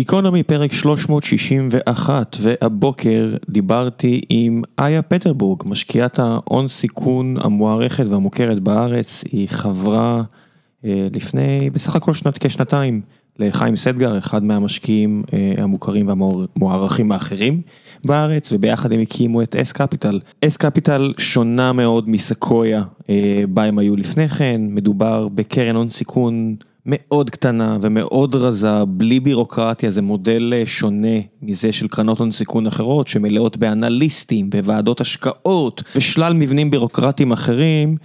גיקונומי פרק 361 והבוקר דיברתי עם איה פטרבורג, משקיעת ההון סיכון המוערכת והמוכרת בארץ, היא חברה אה, לפני בסך הכל שנת, כשנתיים לחיים סדגר, אחד מהמשקיעים אה, המוכרים והמוערכים האחרים בארץ, וביחד הם הקימו את אס קפיטל. אס קפיטל שונה מאוד מסקויה אה, בה הם היו לפני כן, מדובר בקרן הון סיכון. מאוד קטנה ומאוד רזה, בלי בירוקרטיה, זה מודל אה, שונה מזה של קרנות הון סיכון אחרות, שמלאות באנליסטים, בוועדות השקעות ושלל מבנים בירוקרטיים אחרים.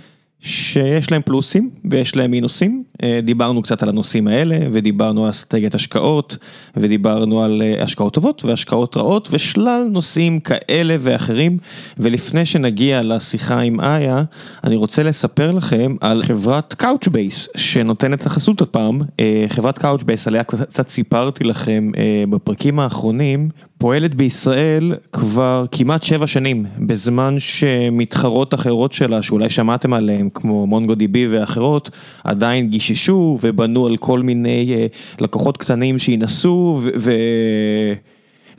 שיש להם פלוסים ויש להם מינוסים, אה, דיברנו קצת על הנושאים האלה ודיברנו על אסטרטגיית השקעות ודיברנו על אה, השקעות טובות והשקעות רעות ושלל נושאים כאלה ואחרים. ולפני שנגיע לשיחה עם איה, אני רוצה לספר לכם על חברת Couchbase שנותנת לחסות הפעם, אה, חברת Couchbase עליה קצת סיפרתי לכם בפרקים האחרונים. פועלת בישראל כבר כמעט שבע שנים, בזמן שמתחרות אחרות שלה, שאולי שמעתם עליהן, כמו DB ואחרות, עדיין גיששו ובנו על כל מיני אה, לקוחות קטנים שינסו ו...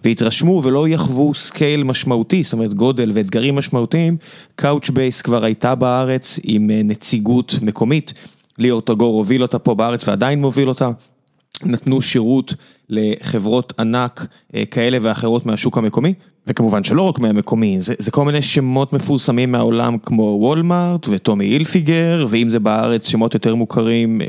והתרשמו ולא יחוו scale משמעותי, זאת אומרת גודל ואתגרים משמעותיים, Couchbase כבר הייתה בארץ עם אה, נציגות מקומית, ליאור טגור הוביל אותה פה בארץ ועדיין מוביל אותה. נתנו שירות לחברות ענק אה, כאלה ואחרות מהשוק המקומי, וכמובן שלא רק מהמקומי, זה, זה כל מיני שמות מפורסמים מהעולם כמו Walmart ו Tommy Hilfiger, ואם זה בארץ שמות יותר מוכרים, אה,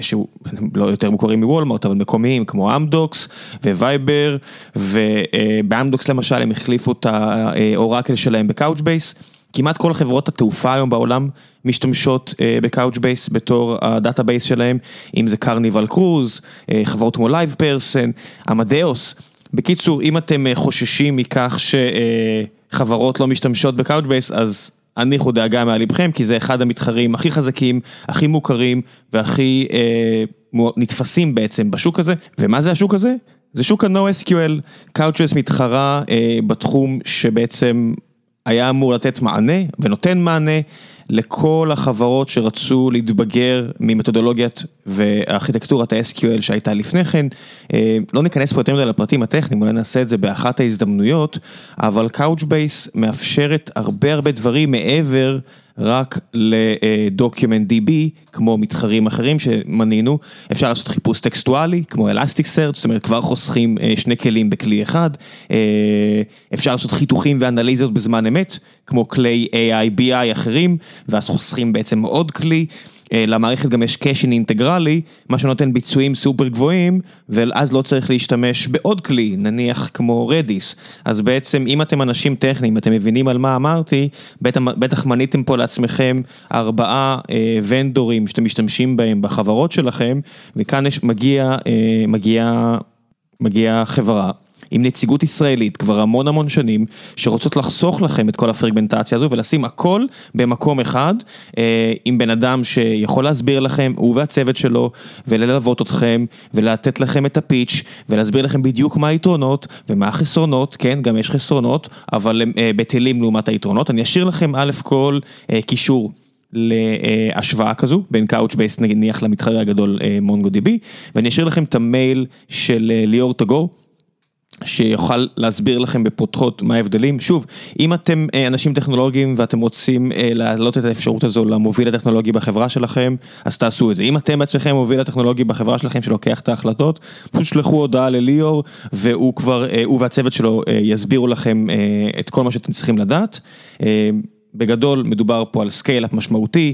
לא יותר מוכרים מ Walmart, אבל מקומיים כמו Amdocs ו Viber, וב Amdocs למשל הם החליפו את ה Oracle שלהם ב Couchbase. כמעט כל חברות התעופה היום בעולם משתמשות ב Couchbase בתור ה database שלהם, אם זה Carnival Cruise, אה, חברות כמו LivePerson, Amadeus. בקיצור, אם אתם אה, חוששים מכך שחברות לא משתמשות ב Couchbase, אז הניחו דאגה מעל לבכם, כי זה אחד המתחרים הכי חזקים, הכי מוכרים והכי אה, נתפסים בעצם בשוק הזה. ומה זה השוק הזה? זה שוק ה-NoSQL, Couchbase מתחרה אה, בתחום שבעצם היה אמור לתת מענה ונותן מענה לכל החברות שרצו להתבגר ממתודולוגיית וארכיטקטורת ה-SQL שהייתה לפני כן. אה, לא ניכנס פה יותר מדי לפרטים הטכניים, אולי נעשה את זה באחת ההזדמנויות, אבל Couchbase מאפשרת הרבה הרבה דברים מעבר רק לדוקיומנט DB, כמו מתחרים אחרים שמנינו, אפשר לעשות חיפוש טקסטואלי, כמו Elasticsearch, זאת אומרת כבר חוסכים אה, שני כלים בכלי אחד, אה, אפשר לעשות חיתוכים ואנליזות בזמן אמת, כמו כלי AI, BI אחרים, ואז חוסכים בעצם עוד כלי. אה, למערכת גם יש caching אינטגרלי, מה שנותן ביצועים סופר גבוהים, ואז לא צריך להשתמש בעוד כלי, נניח כמו Redis. אז בעצם אם אתם אנשים טכניים, אתם מבינים על מה אמרתי, בטח, בטח מניתם פה לעצמכם ארבעה אה, ונדורים שאתם משתמשים בהם בחברות שלכם, וכאן יש, מגיע, אה, מגיע, מגיע חברה. עם נציגות ישראלית כבר המון המון שנים, שרוצות לחסוך לכם את כל הפרגמנטציה הזו ולשים הכל במקום אחד, אה, עם בן אדם שיכול להסביר לכם, הוא והצוות שלו, וללוות אתכם, ולתת לכם את הפיץ', ולהסביר לכם בדיוק מה היתרונות ומה החסרונות, כן, גם יש חסרונות, אבל הם אה, בטלים לעומת היתרונות. אני אשאיר לכם א' כל אה, קישור. להשוואה כזו בין Couchbase נניח למתחרה הגדול MongoDB ואני אשאיר לכם את המייל של ליאור טגור שיוכל להסביר לכם בפתיחות מה ההבדלים. שוב, אם אתם אה, אנשים טכנולוגיים ואתם רוצים אה, להעלות את האפשרות הזו למוביל הטכנולוגי בחברה שלכם, אז תעשו את זה. אם אתם בעצמכם מוביל הטכנולוגי בחברה שלכם שלוקח את ההחלטות, פשוט שלחו הודעה לליאור והוא כבר, אה, הוא והצוות שלו יסבירו לכם את כל מה שאתם צריכים לדעת. בגדול מדובר פה על scale-up משמעותי,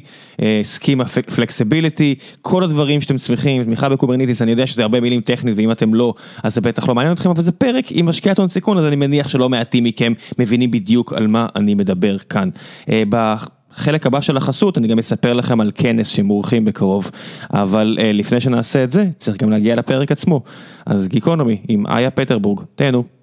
schema flexibility, כל הדברים שאתם צריכים, תמיכה ב Kubernetes, אני יודע שזה הרבה מילים טכנית ואם אתם לא, אז זה בטח לא מעניין אתכם, אבל זה פרק עם משקיעת הון סיכון, אז אני מניח שלא מעטים מכם מבינים בדיוק על מה אני מדבר כאן. אה, בחלק הבא של החסות אני גם אספר לכם על כנס שמארחים בקרוב, אבל אה, לפני שנעשה את זה צריך גם להגיע לפרק עצמו. אז גיקונומי עם איה פטרבורג, תהנו.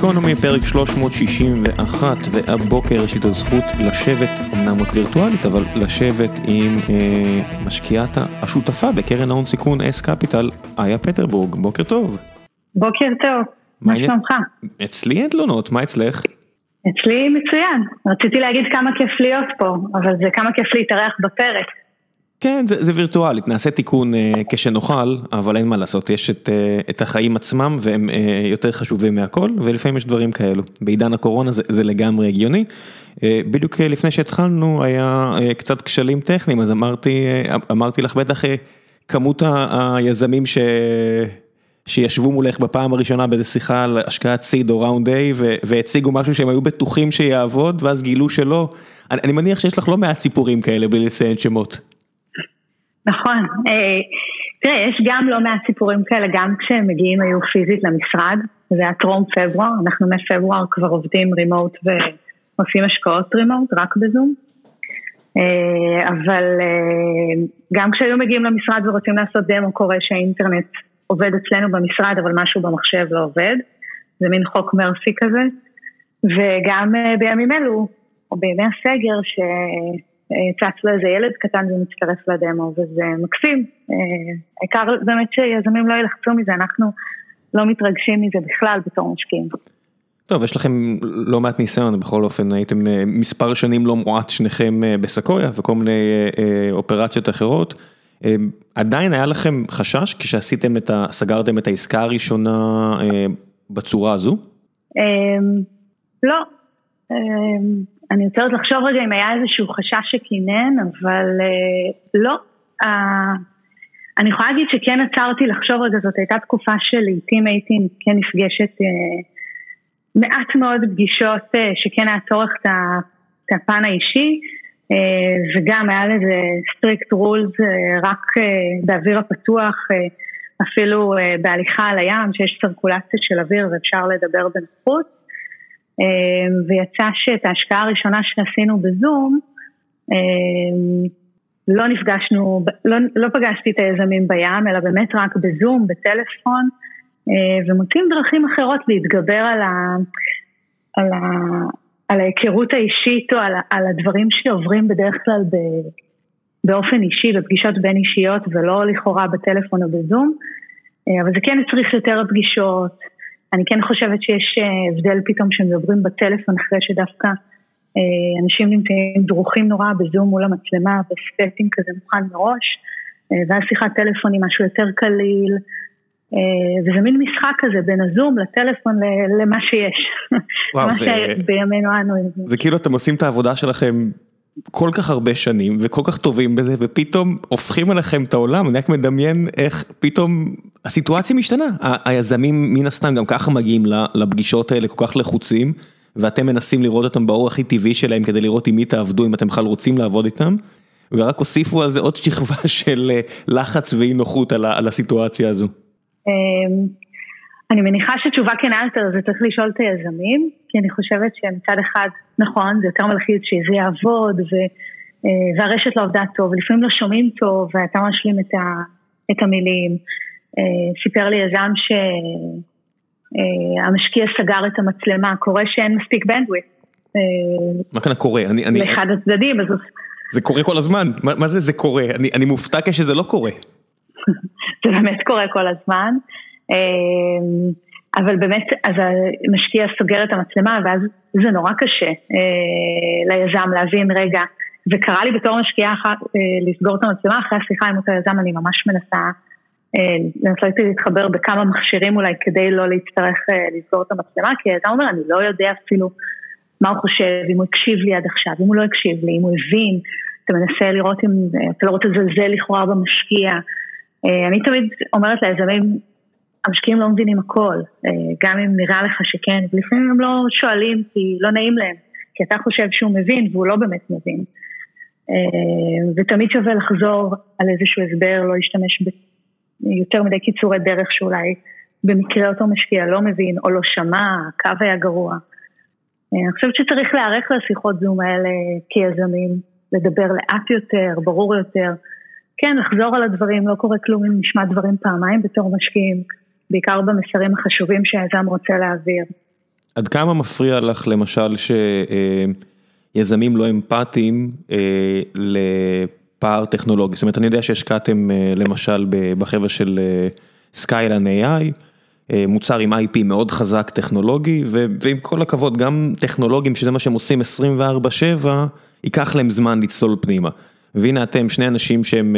גיקונומי פרק 361 והבוקר יש לי את הזכות לשבת, אמנם רק וירטואלית, אבל לשבת עם אה, משקיעת השותפה בקרן ההון סיכון S Capital, איה פטרבורג, בוקר טוב. בוקר טוב, מה שלומך? אצלי אין תלונות, מה אצלך? אצלי מצוין, רציתי להגיד כמה כיף להיות פה, אבל זה כמה כיף להתארח בפרק. כן, זה זה וירטואלית, נעשה תיקון כשנוכל, אבל אין מה לעשות, יש את החיים עצמם והם יותר חשובים מהכל, ולפעמים יש דברים כאלו. בעידן הקורונה זה לגמרי הגיוני. בדיוק לפני שהתחלנו היה קצת כשלים טכניים, אז אמרתי אמרתי לך בטח כמות היזמים ש... שישבו מולך בפעם הראשונה באיזה שיחה על השקעת סיד או ראונד איי והציגו משהו שהם היו בטוחים שיעבוד ואז גילו שלא. אני אני מניח שיש לך לא מעט סיפורים כאלה בלי לציין שמות. נכון, אה, תראה יש גם לא מעט סיפורים כאלה גם כשהם מגיעים היו פיזית למשרד, זה היה טרום פברואר, אנחנו מפברואר כבר עובדים רימוט ועושים השקעות רימוט רק בזום. אה, אבל אה, גם כשהיו מגיעים למשרד ורוצים לעשות דמו קורה שהאינטרנט עובד אצלנו במשרד אבל משהו במחשב לא עובד, זה מין חוק מרסי כזה, וגם בימים אלו, או בימי הסגר, שצץ לו איזה ילד קטן ומצטרף לדמו וזה מקסים, העיקר באמת שיזמים לא ילחצו מזה, אנחנו לא מתרגשים מזה בכלל בתור משקיעים. טוב, יש לכם לא מעט ניסיון, בכל אופן הייתם אה, מספר שנים לא מועט שניכם אה, בסקויה וכל מיני אה, אופרציות אחרות. עדיין היה לכם חשש כשעשיתם את ה... סגרתם את העסקה הראשונה בצורה הזו? לא. אני רוצה עוד לחשוב רגע אם היה איזשהו חשש שקינן, אבל לא. אני יכולה להגיד שכן עצרתי לחשוב רגע, זאת הייתה תקופה שלעיתים הייתי כן נפגשת מעט מאוד פגישות אה, שכן היה צורך את הפן האישי אה, וגם היה לזה רולס אה, רק באוויר הפתוח אפילו בהליכה על הים שיש סרקולציה של אוויר ואפשר לדבר בנוחות ויצא שאת ההשקעה הראשונה שעשינו בזום לא נפגשנו, לא, לא פגשתי את היזמים בים אלא באמת רק בזום, בטלפון אה, ומוצאים דרכים אחרות להתגבר על, ה, על, ה, על ההיכרות האישית או על, על הדברים שעוברים בדרך כלל ב, באופן אישי, בפגישות בין אישיות ולא לכאורה בטלפון או בזום, אבל זה כן צריך יותר פגישות, אני כן חושבת שיש אה, הבדל פתאום שמדברים בטלפון אחרי שדווקא אנשים נמצאים דרוכים נורא בזום מול המצלמה ב setting כזה מוכן מראש, ואז שיחת טלפון היא משהו יותר קליל. אה, וזה מין משחק כזה בין הזום לטלפון למה שיש, מה שבימינו אנו. זה כאילו אתם עושים את העבודה שלכם כל כך הרבה שנים וכל כך טובים בזה ופתאום הופכים עליכם את העולם, אני רק מדמיין איך פתאום הסיטואציה משתנה, היזמים מן הסתם גם ככה מגיעים לפגישות האלה כל כך לחוצים ואתם מנסים לראות אותם באור הכי טבעי שלהם כדי לראות עם מי תעבדו אם אתם בכלל רוצים לעבוד איתם. ורק הוסיפו על זה עוד שכבה של אה, לחץ ואי נוחות על הסיטואציה הזו. אני מניחה שתשובה כנה יותר זה צריך לשאול את היזמים, כי אני חושבת שמצד אחד, נכון, זה יותר מלחיץ שזה יעבוד ו, אה, והרשת לא עובדה טוב, לפעמים לא שומעים טוב ואתה משלים את, ה, את המילים. אה, סיפר לי יזם שהמשקיע אה, סגר את המצלמה, קורה שאין מספיק בנדוויט. מה כאן קורה? אני, אני... לאחד הצדדים, אז... זה קורה כל הזמן, מה, מה זה זה קורה? אני, אני מופתע כשזה לא קורה. זה באמת קורה כל הזמן. אמ, אבל באמת, אז המשקיע סוגר את המצלמה ואז זה נורא קשה אה, ליזם להבין רגע, וקרה לי בתור משקיעה אה, לסגור את המצלמה אחרי השיחה עם אותו יזם, אני ממש מנסה אה, לנסות להתחבר בכמה מכשירים אולי כדי לא להצטרך לסגור את המצלמה, כי היזם אומר, אני לא יודע אפילו מה הוא חושב, אם הוא הקשיב לי עד עכשיו, אם הוא לא הקשיב לי, אם הוא הבין, אתה מנסה לראות אם, אתה לא רוצה לזלזל לכאורה במשקיע. אני תמיד אומרת ליזמים, המשקיעים לא מבינים הכל, אה, גם אם נראה לך שכן, ולפעמים הם לא שואלים כי לא נעים להם, כי אתה חושב שהוא מבין והוא לא באמת מבין. אה, ותמיד שווה לחזור על איזשהו הסבר, לא להשתמש ביותר מדי קיצורי דרך שאולי במקרה אותו משקיע לא מבין או לא שמע, הקו היה גרוע. אני חושבת שצריך להיערך לשיחות זום האלה כיזמים, לדבר לאט יותר, ברור יותר. כן, לחזור על הדברים, לא קורה כלום אם נשמע דברים פעמיים בתור משקיעים, בעיקר במסרים החשובים שהיזם רוצה להעביר. עד כמה מפריע לך למשל שיזמים לא אמפתיים אה, לפער טכנולוגי? זאת אומרת, אני יודע שהשקעתם אה, למשל בחבר'ה של סקיילן אה, AI, מוצר עם IP מאוד חזק טכנולוגי, ועם כל הכבוד, גם טכנולוגים שזה מה שהם עושים 24/7, ייקח להם זמן לצלול פנימה. והנה אתם שני אנשים שהם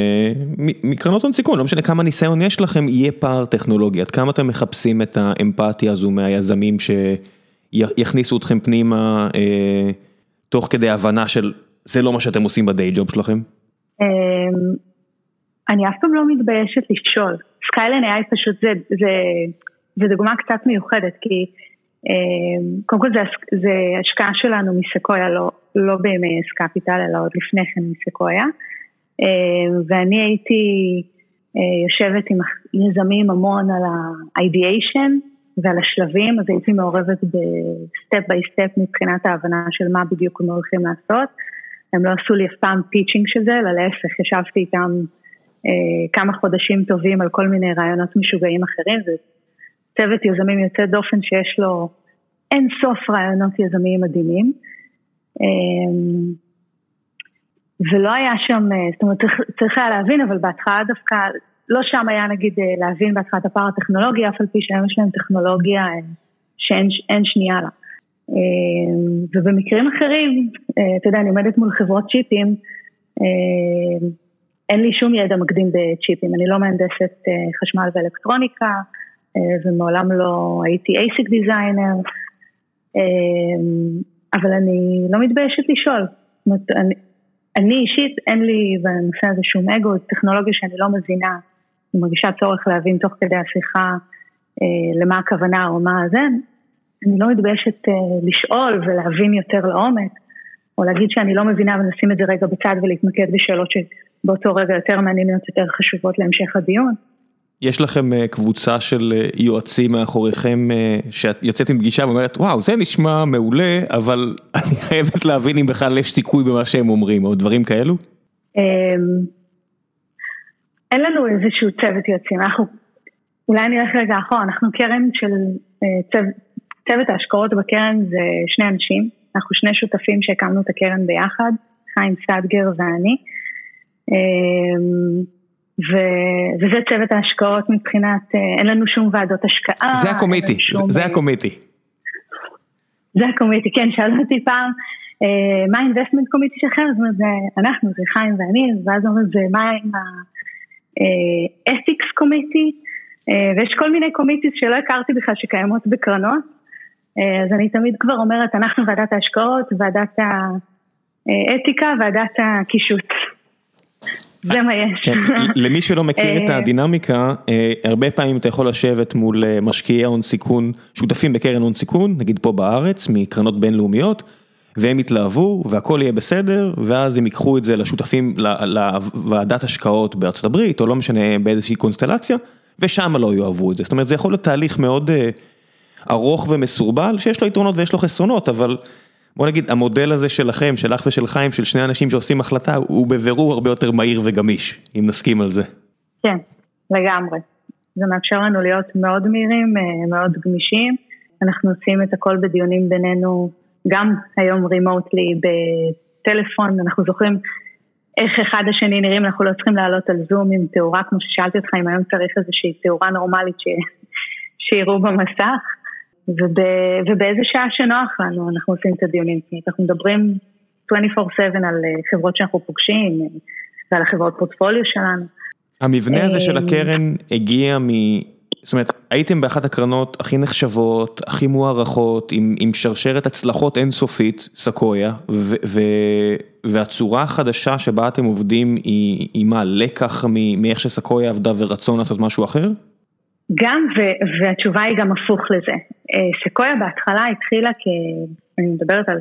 מקרנות הון סיכון, לא משנה כמה ניסיון יש לכם, יהיה פער טכנולוגי, עד כמה אתם מחפשים את האמפתיה הזו מהיזמים שיכניסו אתכם פנימה תוך כדי הבנה של זה לא מה שאתם עושים בדיי ג'וב שלכם? אמ, אני אף פעם לא מתביישת לשאול, Scaleen AI פשוט זה, זה, זה דוגמה קצת מיוחדת, כי קודם כל זה, זה השקעה שלנו מסקויה, לא, לא בימי S Capital, אלא עוד לפני כן מסקויה, אמ, ואני הייתי אה, יושבת עם יזמים המון על ה-ideation ועל השלבים, אז הייתי מעורבת ב step by step מבחינת ההבנה של מה בדיוק הם הולכים לעשות. הם לא עשו לי אף פעם pitching של זה, אלא להפך, ישבתי איתם אה, כמה חודשים טובים על כל מיני רעיונות משוגעים אחרים, צוות יזמים יוצא דופן שיש לו אין סוף רעיונות יזמיים מדהימים. אה, ולא היה שם, אה, זאת אומרת צריך, צריך היה להבין, אבל בהתחלה דווקא, לא שם היה נגיד אה, להבין בהתחלה את הפער הטכנולוגי, אף על פי שהיום יש להם טכנולוגיה אה, שאין שנייה לה. ובמקרים אחרים, אתה יודע, אני עומדת מול חברות צ'יפים, אין לי שום ידע מקדים בצ'יפים, אני לא מהנדסת חשמל ואלקטרוניקה, ומעולם לא הייתי אייסיק דיזיינר, אבל אני לא מתביישת לשאול. זאת אומרת, אני, אני אישית, אין לי בנושא הזה שום אגו, זו טכנולוגיה שאני לא מבינה, אני מרגישה צורך להבין תוך כדי השיחה אה, למה הכוונה או מה זה, אני לא מתביישת אה, לשאול ולהבין יותר לעומק, או להגיד שאני לא מבינה ונשים את זה רגע בצד ולהתמקד בשאלות שבאותו רגע יותר מעניינות, יותר חשובות להמשך הדיון. יש לכם אה, קבוצה של אה, יועצים מאחוריכם אה, שאת יוצאת עם פגישה ואומרת וואו זה נשמע מעולה אבל אני חייבת להבין אם בכלל יש סיכוי במה שהם אומרים או דברים כאלו? אמ, אין לנו איזשהו צוות יועצים, אנחנו אולי נלך רגע אחורה, אנחנו קרן של צוות ההשקעות בקרן זה שני אנשים, אנחנו שני שותפים שהקמנו את הקרן ביחד, חיים סטגר ואני. ו, וזה צוות ההשקעות מבחינת, אה, אין לנו שום ועדות השקעה. זה הקומיטי, שום... זה, זה הקומיטי. זה הקומיטי, כן, שאלו אותי פעם, אה, מה האינבסטמנט קומיטי שלכם? זאת אומרת, זה אנחנו, זה חיים ואני, ואז אומרים, זה מה עם האתיקס קומיטי, אה, ויש כל מיני קומיטיס שלא הכרתי בכלל שקיימות בקרנות, אז אני תמיד כבר אומרת, אנחנו ועדת ההשקעות, ועדת האתיקה, ועדת הקישוט. זה מה יש. כן, למי שלא מכיר את אה, הדינמיקה, אה, הרבה פעמים אתה יכול לשבת מול אה, משקיעי הון סיכון, שותפים בקרן הון סיכון, נגיד פה בארץ, מקרנות בינלאומיות, והם יתלהבו והכל יהיה בסדר, ואז הם ייקחו את זה לשותפים, לוועדת השקעות בארצות הברית, או לא משנה באיזושהי קונסטלציה, ושם לא יאהבו את זה. זאת אומרת, זה יכול להיות תהליך מאוד ארוך ומסורבל, שיש לו יתרונות ויש לו חסרונות, אבל... בוא נגיד, המודל הזה שלכם, שלך ושל חיים, של שני אנשים שעושים החלטה, הוא בבירור הרבה יותר מהיר וגמיש, אם נסכים על זה. כן, לגמרי. זה מאפשר לנו להיות מאוד מהירים, אה, מאוד גמישים. אנחנו עושים את הכל בדיונים בינינו, גם היום רימוטלי בטלפון, אנחנו זוכרים איך אחד השני נראים, אנחנו לא צריכים לעלות על זום עם תאורה, כמו ששאלתי אותך אם היום צריך איזושהי תאורה נורמלית ש... שיראו במסך. וב, ובאיזה שעה שנוח לנו אנחנו עושים את הדיונים. זאת אומרת, אנחנו מדברים 24/7 על אה, חברות שאנחנו פוגשים אה, ועל החברות פורטפוליו שלנו. המבנה הזה של אה, הקרן הגיע מ... זאת אומרת, הייתם באחת הקרנות הכי נחשבות, הכי מוערכות, עם, עם שרשרת הצלחות אינסופית, סקויה, ו, ו, והצורה החדשה שבה אתם עובדים היא, היא מה, לקח מאיך שסקויה עבדה ורצון לעשות משהו אחר? גם, ו- והתשובה היא גם הפוך לזה. אה, סקויה בהתחלה התחילה כ... אני מדברת על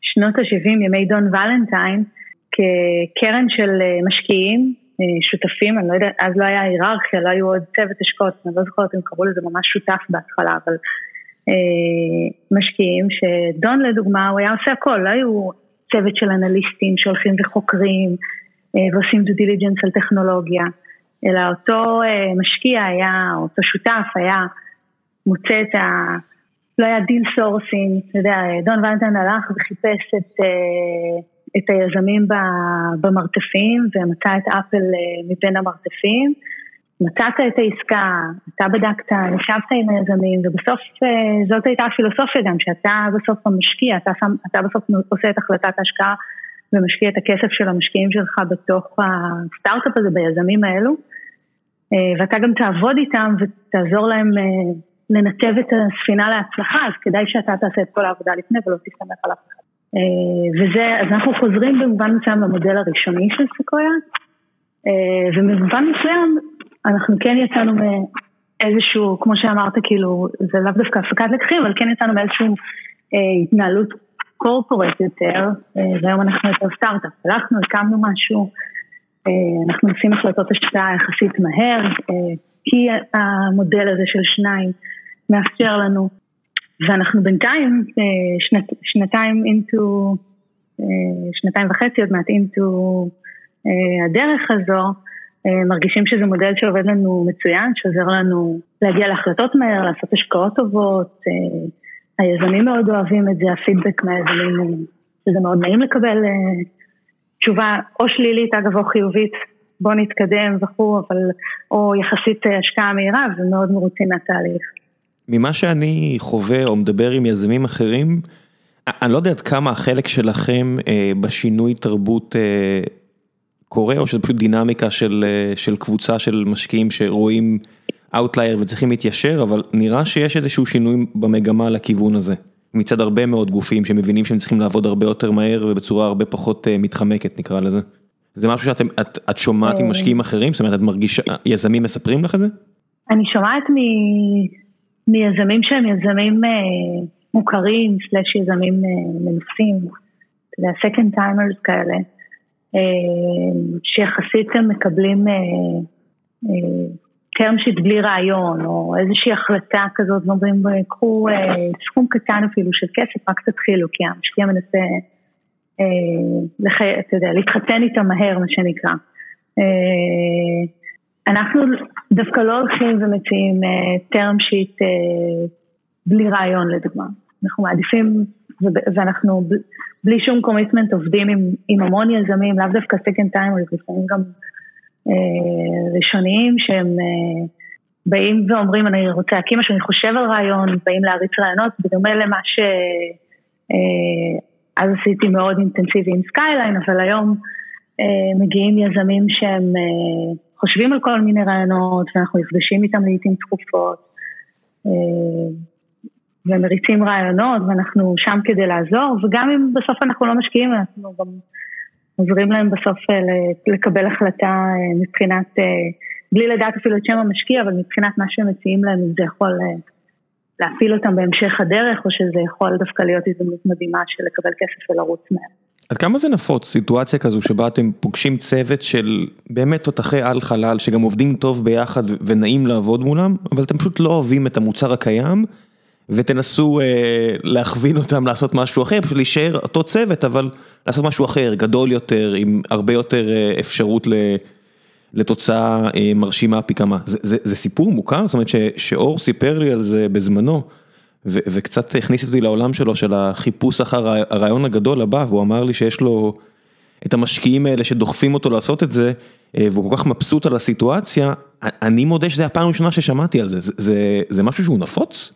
שנות ה-70, ימי דון ולנטיין, כקרן של אה, משקיעים, אה, שותפים, אני לא יודעת, אז לא היה היררכיה, לא היו עוד צוות השקעות, אני לא זוכרת אם קראו לזה ממש שותף בהתחלה, אבל משקיעים, שדון לדוגמה, הוא היה עושה הכל, לא היו צוות של אנליסטים שהולכים וחוקרים ועושים due diligence על טכנולוגיה. אלא אותו אה, משקיע היה, אותו שותף היה מוצא את ה... לא היה deal sourcing, אתה יודע, דון ולנטן הלך וחיפש את, אה, את היזמים במרתפים ומצא את אפל אה, מבין המרתפים. מצאת את העסקה, אתה בדקת, נשבת עם היזמים, ובסוף זאת הייתה הפילוסופיה גם, שאתה בסוף המשקיע, אתה, אתה בסוף עושה את החלטת ההשקעה ומשקיע את הכסף של המשקיעים שלך בתוך הסטארט-אפ הזה, ביזמים האלו, ואתה גם תעבוד איתם ותעזור להם לנתב את הספינה להצלחה, אז כדאי שאתה תעשה את כל העבודה לפני ולא תסתמך על אף אחד. וזה, אז אנחנו חוזרים במובן מסוים למודל הראשוני של סקויה, ובמובן מסוים אנחנו כן יצאנו מאיזשהו, כמו שאמרת, כאילו, זה לאו דווקא הפקת לקחים, אבל כן יצאנו מאיזושהי אה, התנהלות קורפורט יותר, אה, והיום אנחנו יותר סטארט-אפ. הלכנו, הקמנו משהו, אה, אנחנו עושים החלטות השקעה יחסית מהר, אה, כי המודל הזה של שניים מאפשר לנו, ואנחנו בינתיים, שנת, שנתיים אה, שנתיים וחצי עוד מעט אה, הדרך הזו, מרגישים שזה מודל שעובד לנו מצוין, שעוזר לנו להגיע להחלטות מהר, לעשות השקעות טובות, היזמים מאוד אוהבים את זה, הפידבק מהיזמים, שזה מאוד נעים לקבל אה, תשובה או שלילית אגב או חיובית, בוא נתקדם וכו', אבל, או יחסית השקעה מהירה ומאוד מרוצים מהתהליך. ממה שאני חווה או מדבר עם יזמים אחרים, אני לא יודע עד כמה החלק שלכם בשינוי תרבות קורה, או שזה פשוט דינמיקה של של קבוצה של משקיעים שרואים outlier וצריכים להתיישר, אבל נראה שיש איזשהו שינוי במגמה לכיוון הזה. מצד הרבה מאוד גופים שמבינים שהם צריכים לעבוד הרבה יותר מהר ובצורה הרבה פחות מתחמקת נקרא לזה. זה משהו שאתם, את, את שומעת עם משקיעים אחרים? זאת אומרת, את מרגישה, יזמים מספרים לך את זה? אני שומעת מ, מיזמים שהם יזמים אה, מוכרים, סלאש יזמים אה, מנוסים, אתה יודע, second timers כאלה. אה, שיחסית הם מקבלים term sheet בלי רעיון, או איזושהי החלטה כזאת, ואומרים, קחו סכום קטן אפילו של כסף, רק תתחילו, כי המשקיע מנסה, אתה יודע, להתחתן איתם מהר, מה שנקרא. אנחנו דווקא לא הולכים ומציעים term sheet בלי רעיון לדוגמה. אנחנו מעדיפים, ואנחנו בלי שום קומיטמנט עובדים עם, עם המון יזמים, לאו דווקא second timers, לפעמים גם אה, ראשוניים שהם אה, באים ואומרים אני רוצה להקים משהו, אני חושב על רעיון, באים להריץ רעיונות, בדומה למה שאז אה, עשיתי מאוד אינטנסיבי עם סקייליין, אבל היום אה, מגיעים יזמים שהם אה, חושבים על כל מיני רעיונות ואנחנו נפגשים איתם לעיתים תכופות. אה, ומריצים רעיונות ואנחנו שם כדי לעזור וגם אם בסוף אנחנו לא משקיעים אנחנו גם עוזרים להם בסוף אה, לקבל החלטה אה, מבחינת, אה, בלי לדעת אפילו את שם המשקיע אבל מבחינת מה שהם מציעים להם זה יכול להפיל אותם בהמשך הדרך או שזה יכול דווקא להיות הזדמנות מדהימה של לקבל כסף ולרוץ מהם. עד כמה זה נפוץ סיטואציה כזו שבה אתם פוגשים צוות של באמת תותחי על חלל שגם עובדים טוב ביחד ונעים לעבוד מולם אבל אתם פשוט לא אוהבים את המוצר הקיים ותנסו אה, להכווין אותם לעשות משהו אחר, פשוט להישאר אותו צוות, אבל לעשות משהו אחר, גדול יותר, עם הרבה יותר אה, אפשרות ל, לתוצאה אה, מרשימה פי כמה. זה, זה, זה סיפור מוכר? זאת אומרת ש, שאור סיפר לי על זה בזמנו, ו, וקצת הכניס אותי לעולם שלו, של החיפוש אחר הרעיון הגדול הבא, והוא אמר לי שיש לו את המשקיעים האלה שדוחפים אותו לעשות את זה, אה, והוא כל כך מבסוט על הסיטואציה, אני מודה שזה הפעם הראשונה ששמעתי על זה, זה, זה, זה משהו שהוא נפוץ?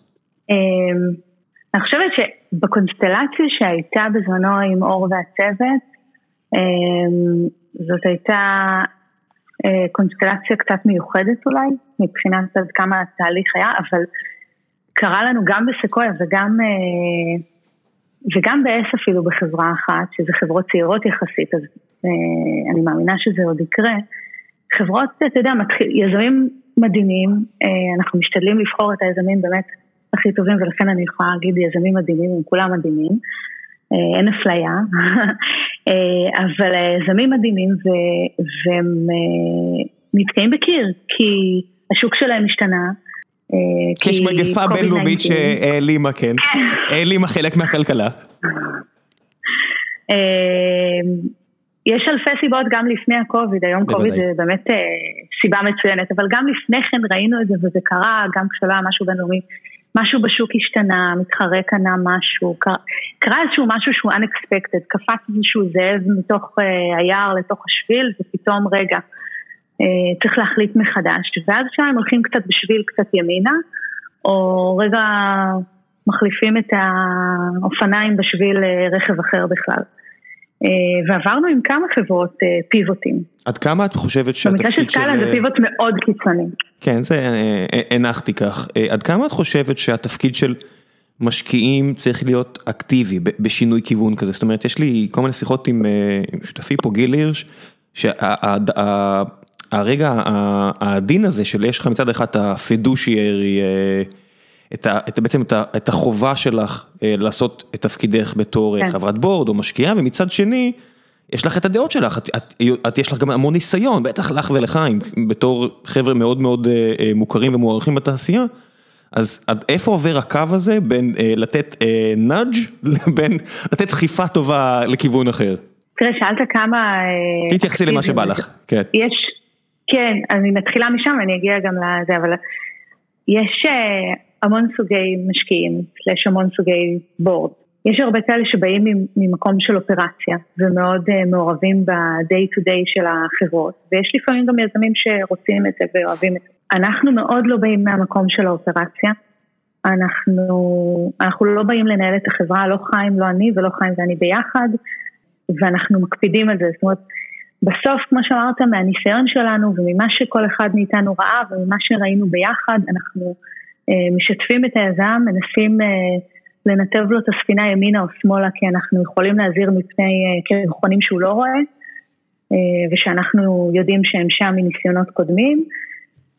אמ, אני חושבת שבקונסטלציה שהייתה בזמנו עם אור והצוות, אמ, זאת הייתה אה, קונסטלציה קצת מיוחדת אולי, מבחינת עד כמה התהליך היה, אבל קרה לנו גם בסקויה וגם, אה, וגם באס אפילו בחברה אחת, שזה חברות צעירות יחסית, אז אה, אני מאמינה שזה עוד יקרה. חברות, אתה יודע, יזמים מדהימים, אנחנו משתדלים לבחור את היזמים באמת הכי טובים ולכן אני יכולה להגיד יזמים מדהימים, הם כולם מדהימים, אה, אין אפליה, אה, אבל יזמים מדהימים והם אה, נתקעים בקיר, כי השוק שלהם השתנה. יש מגפה בינלאומית שהעלימה, כן, העלימה חלק מהכלכלה. יש אלפי סיבות גם לפני הקוביד, היום קוביד זה באמת סיבה מצוינת, אבל גם לפני כן ראינו את זה וזה קרה, גם כשלא היה משהו בינלאומי. משהו בשוק השתנה, מתחרה קנה משהו, קרה איזשהו משהו שהוא unexpected, קפץ איזשהו זאב מתוך uh, היער לתוך השביל ופתאום רגע, uh, צריך להחליט מחדש, ואז שם הולכים קצת בשביל קצת ימינה, או רגע מחליפים את האופניים בשביל uh, רכב אחר בכלל. ועברנו עם כמה חברות פיבוטים. עד כמה את חושבת שהתפקיד של... במקרה של סקאלה זה פיבוט מאוד קיצוני. כן, זה הנחתי כך. עד כמה את חושבת שהתפקיד של משקיעים צריך להיות אקטיבי בשינוי כיוון כזה? זאת אומרת, יש לי כל מיני שיחות עם שותפי פה, גיל הירש, שהרגע העדין הזה של יש לך מצד אחד את הפדושיירי, את ה, את, בעצם את, ה, את החובה שלך לעשות את תפקידך בתור כן. חברת בורד או משקיעה, ומצד שני, יש לך את הדעות שלך, את, את, את יש לך גם המון ניסיון, בטח לך ולחיים, בתור חבר'ה מאוד מאוד מוכרים ומוערכים בתעשייה. אז עד איפה עובר הקו הזה בין אה, לתת אה, נאג' לבין לתת דחיפה טובה לכיוון אחר? תראה, שאלת כמה... תתייחסי למה שבא לך, כן. יש, כן, אני מתחילה משם, אני אגיע גם לזה, אבל יש המון סוגי משקיעים, יש המון סוגי בורד. יש הרבה כאלה שבאים ממקום של אופרציה ומאוד מעורבים ב-day to day של החברות, ויש לפעמים גם יזמים שרוצים את זה ואוהבים את זה. אנחנו מאוד לא באים מהמקום של האופרציה, אנחנו, אנחנו לא באים לנהל את החברה, לא חיים, לא אני ולא חיים ואני ביחד, ואנחנו מקפידים על זה, זאת אומרת, בסוף, כמו שאמרת, מהניסיון שלנו וממה שכל אחד מאיתנו ראה וממה שראינו ביחד, אנחנו אה, משתפים את היזם, מנסים אה, לנתב לו את הספינה ימינה או שמאלה, כי אנחנו יכולים להזהיר מפני אה, קרחונים שהוא לא רואה, אה, ושאנחנו יודעים שהם שם מניסיונות קודמים,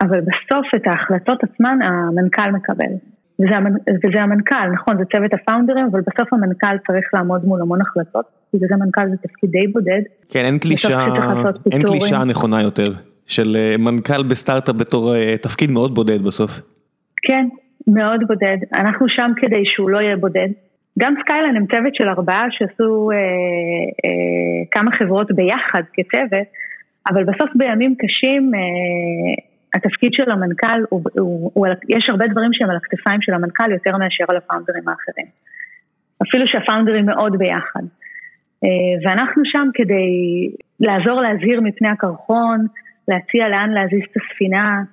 אבל בסוף את ההחלטות עצמן המנכ"ל מקבל. וזה, וזה המנכ"ל, נכון, זה צוות הפאונדרים, אבל בסוף המנכ"ל צריך לעמוד מול המון החלטות, בגלל זה מנכ"ל זה תפקיד די בודד. כן, אין קלישה, אין קלישה נכונה יותר, של אה, מנכ"ל בסטארט-אפ בתור אה, תפקיד מאוד בודד בסוף. כן, מאוד בודד. אנחנו שם כדי שהוא לא יהיה בודד. גם סקיילן הם צוות של ארבעה שעשו אה, אה, כמה חברות ביחד כצוות, אבל בסוף בימים קשים אה, התפקיד של המנכ"ל, הוא, הוא, הוא, יש הרבה דברים שהם על הכתפיים של המנכ"ל יותר מאשר על ה founderים האחרים. אפילו שה founderים מאוד ביחד. אה, ואנחנו שם כדי לעזור להזהיר מפני הקרחון, להציע לאן להזיז את הספינה.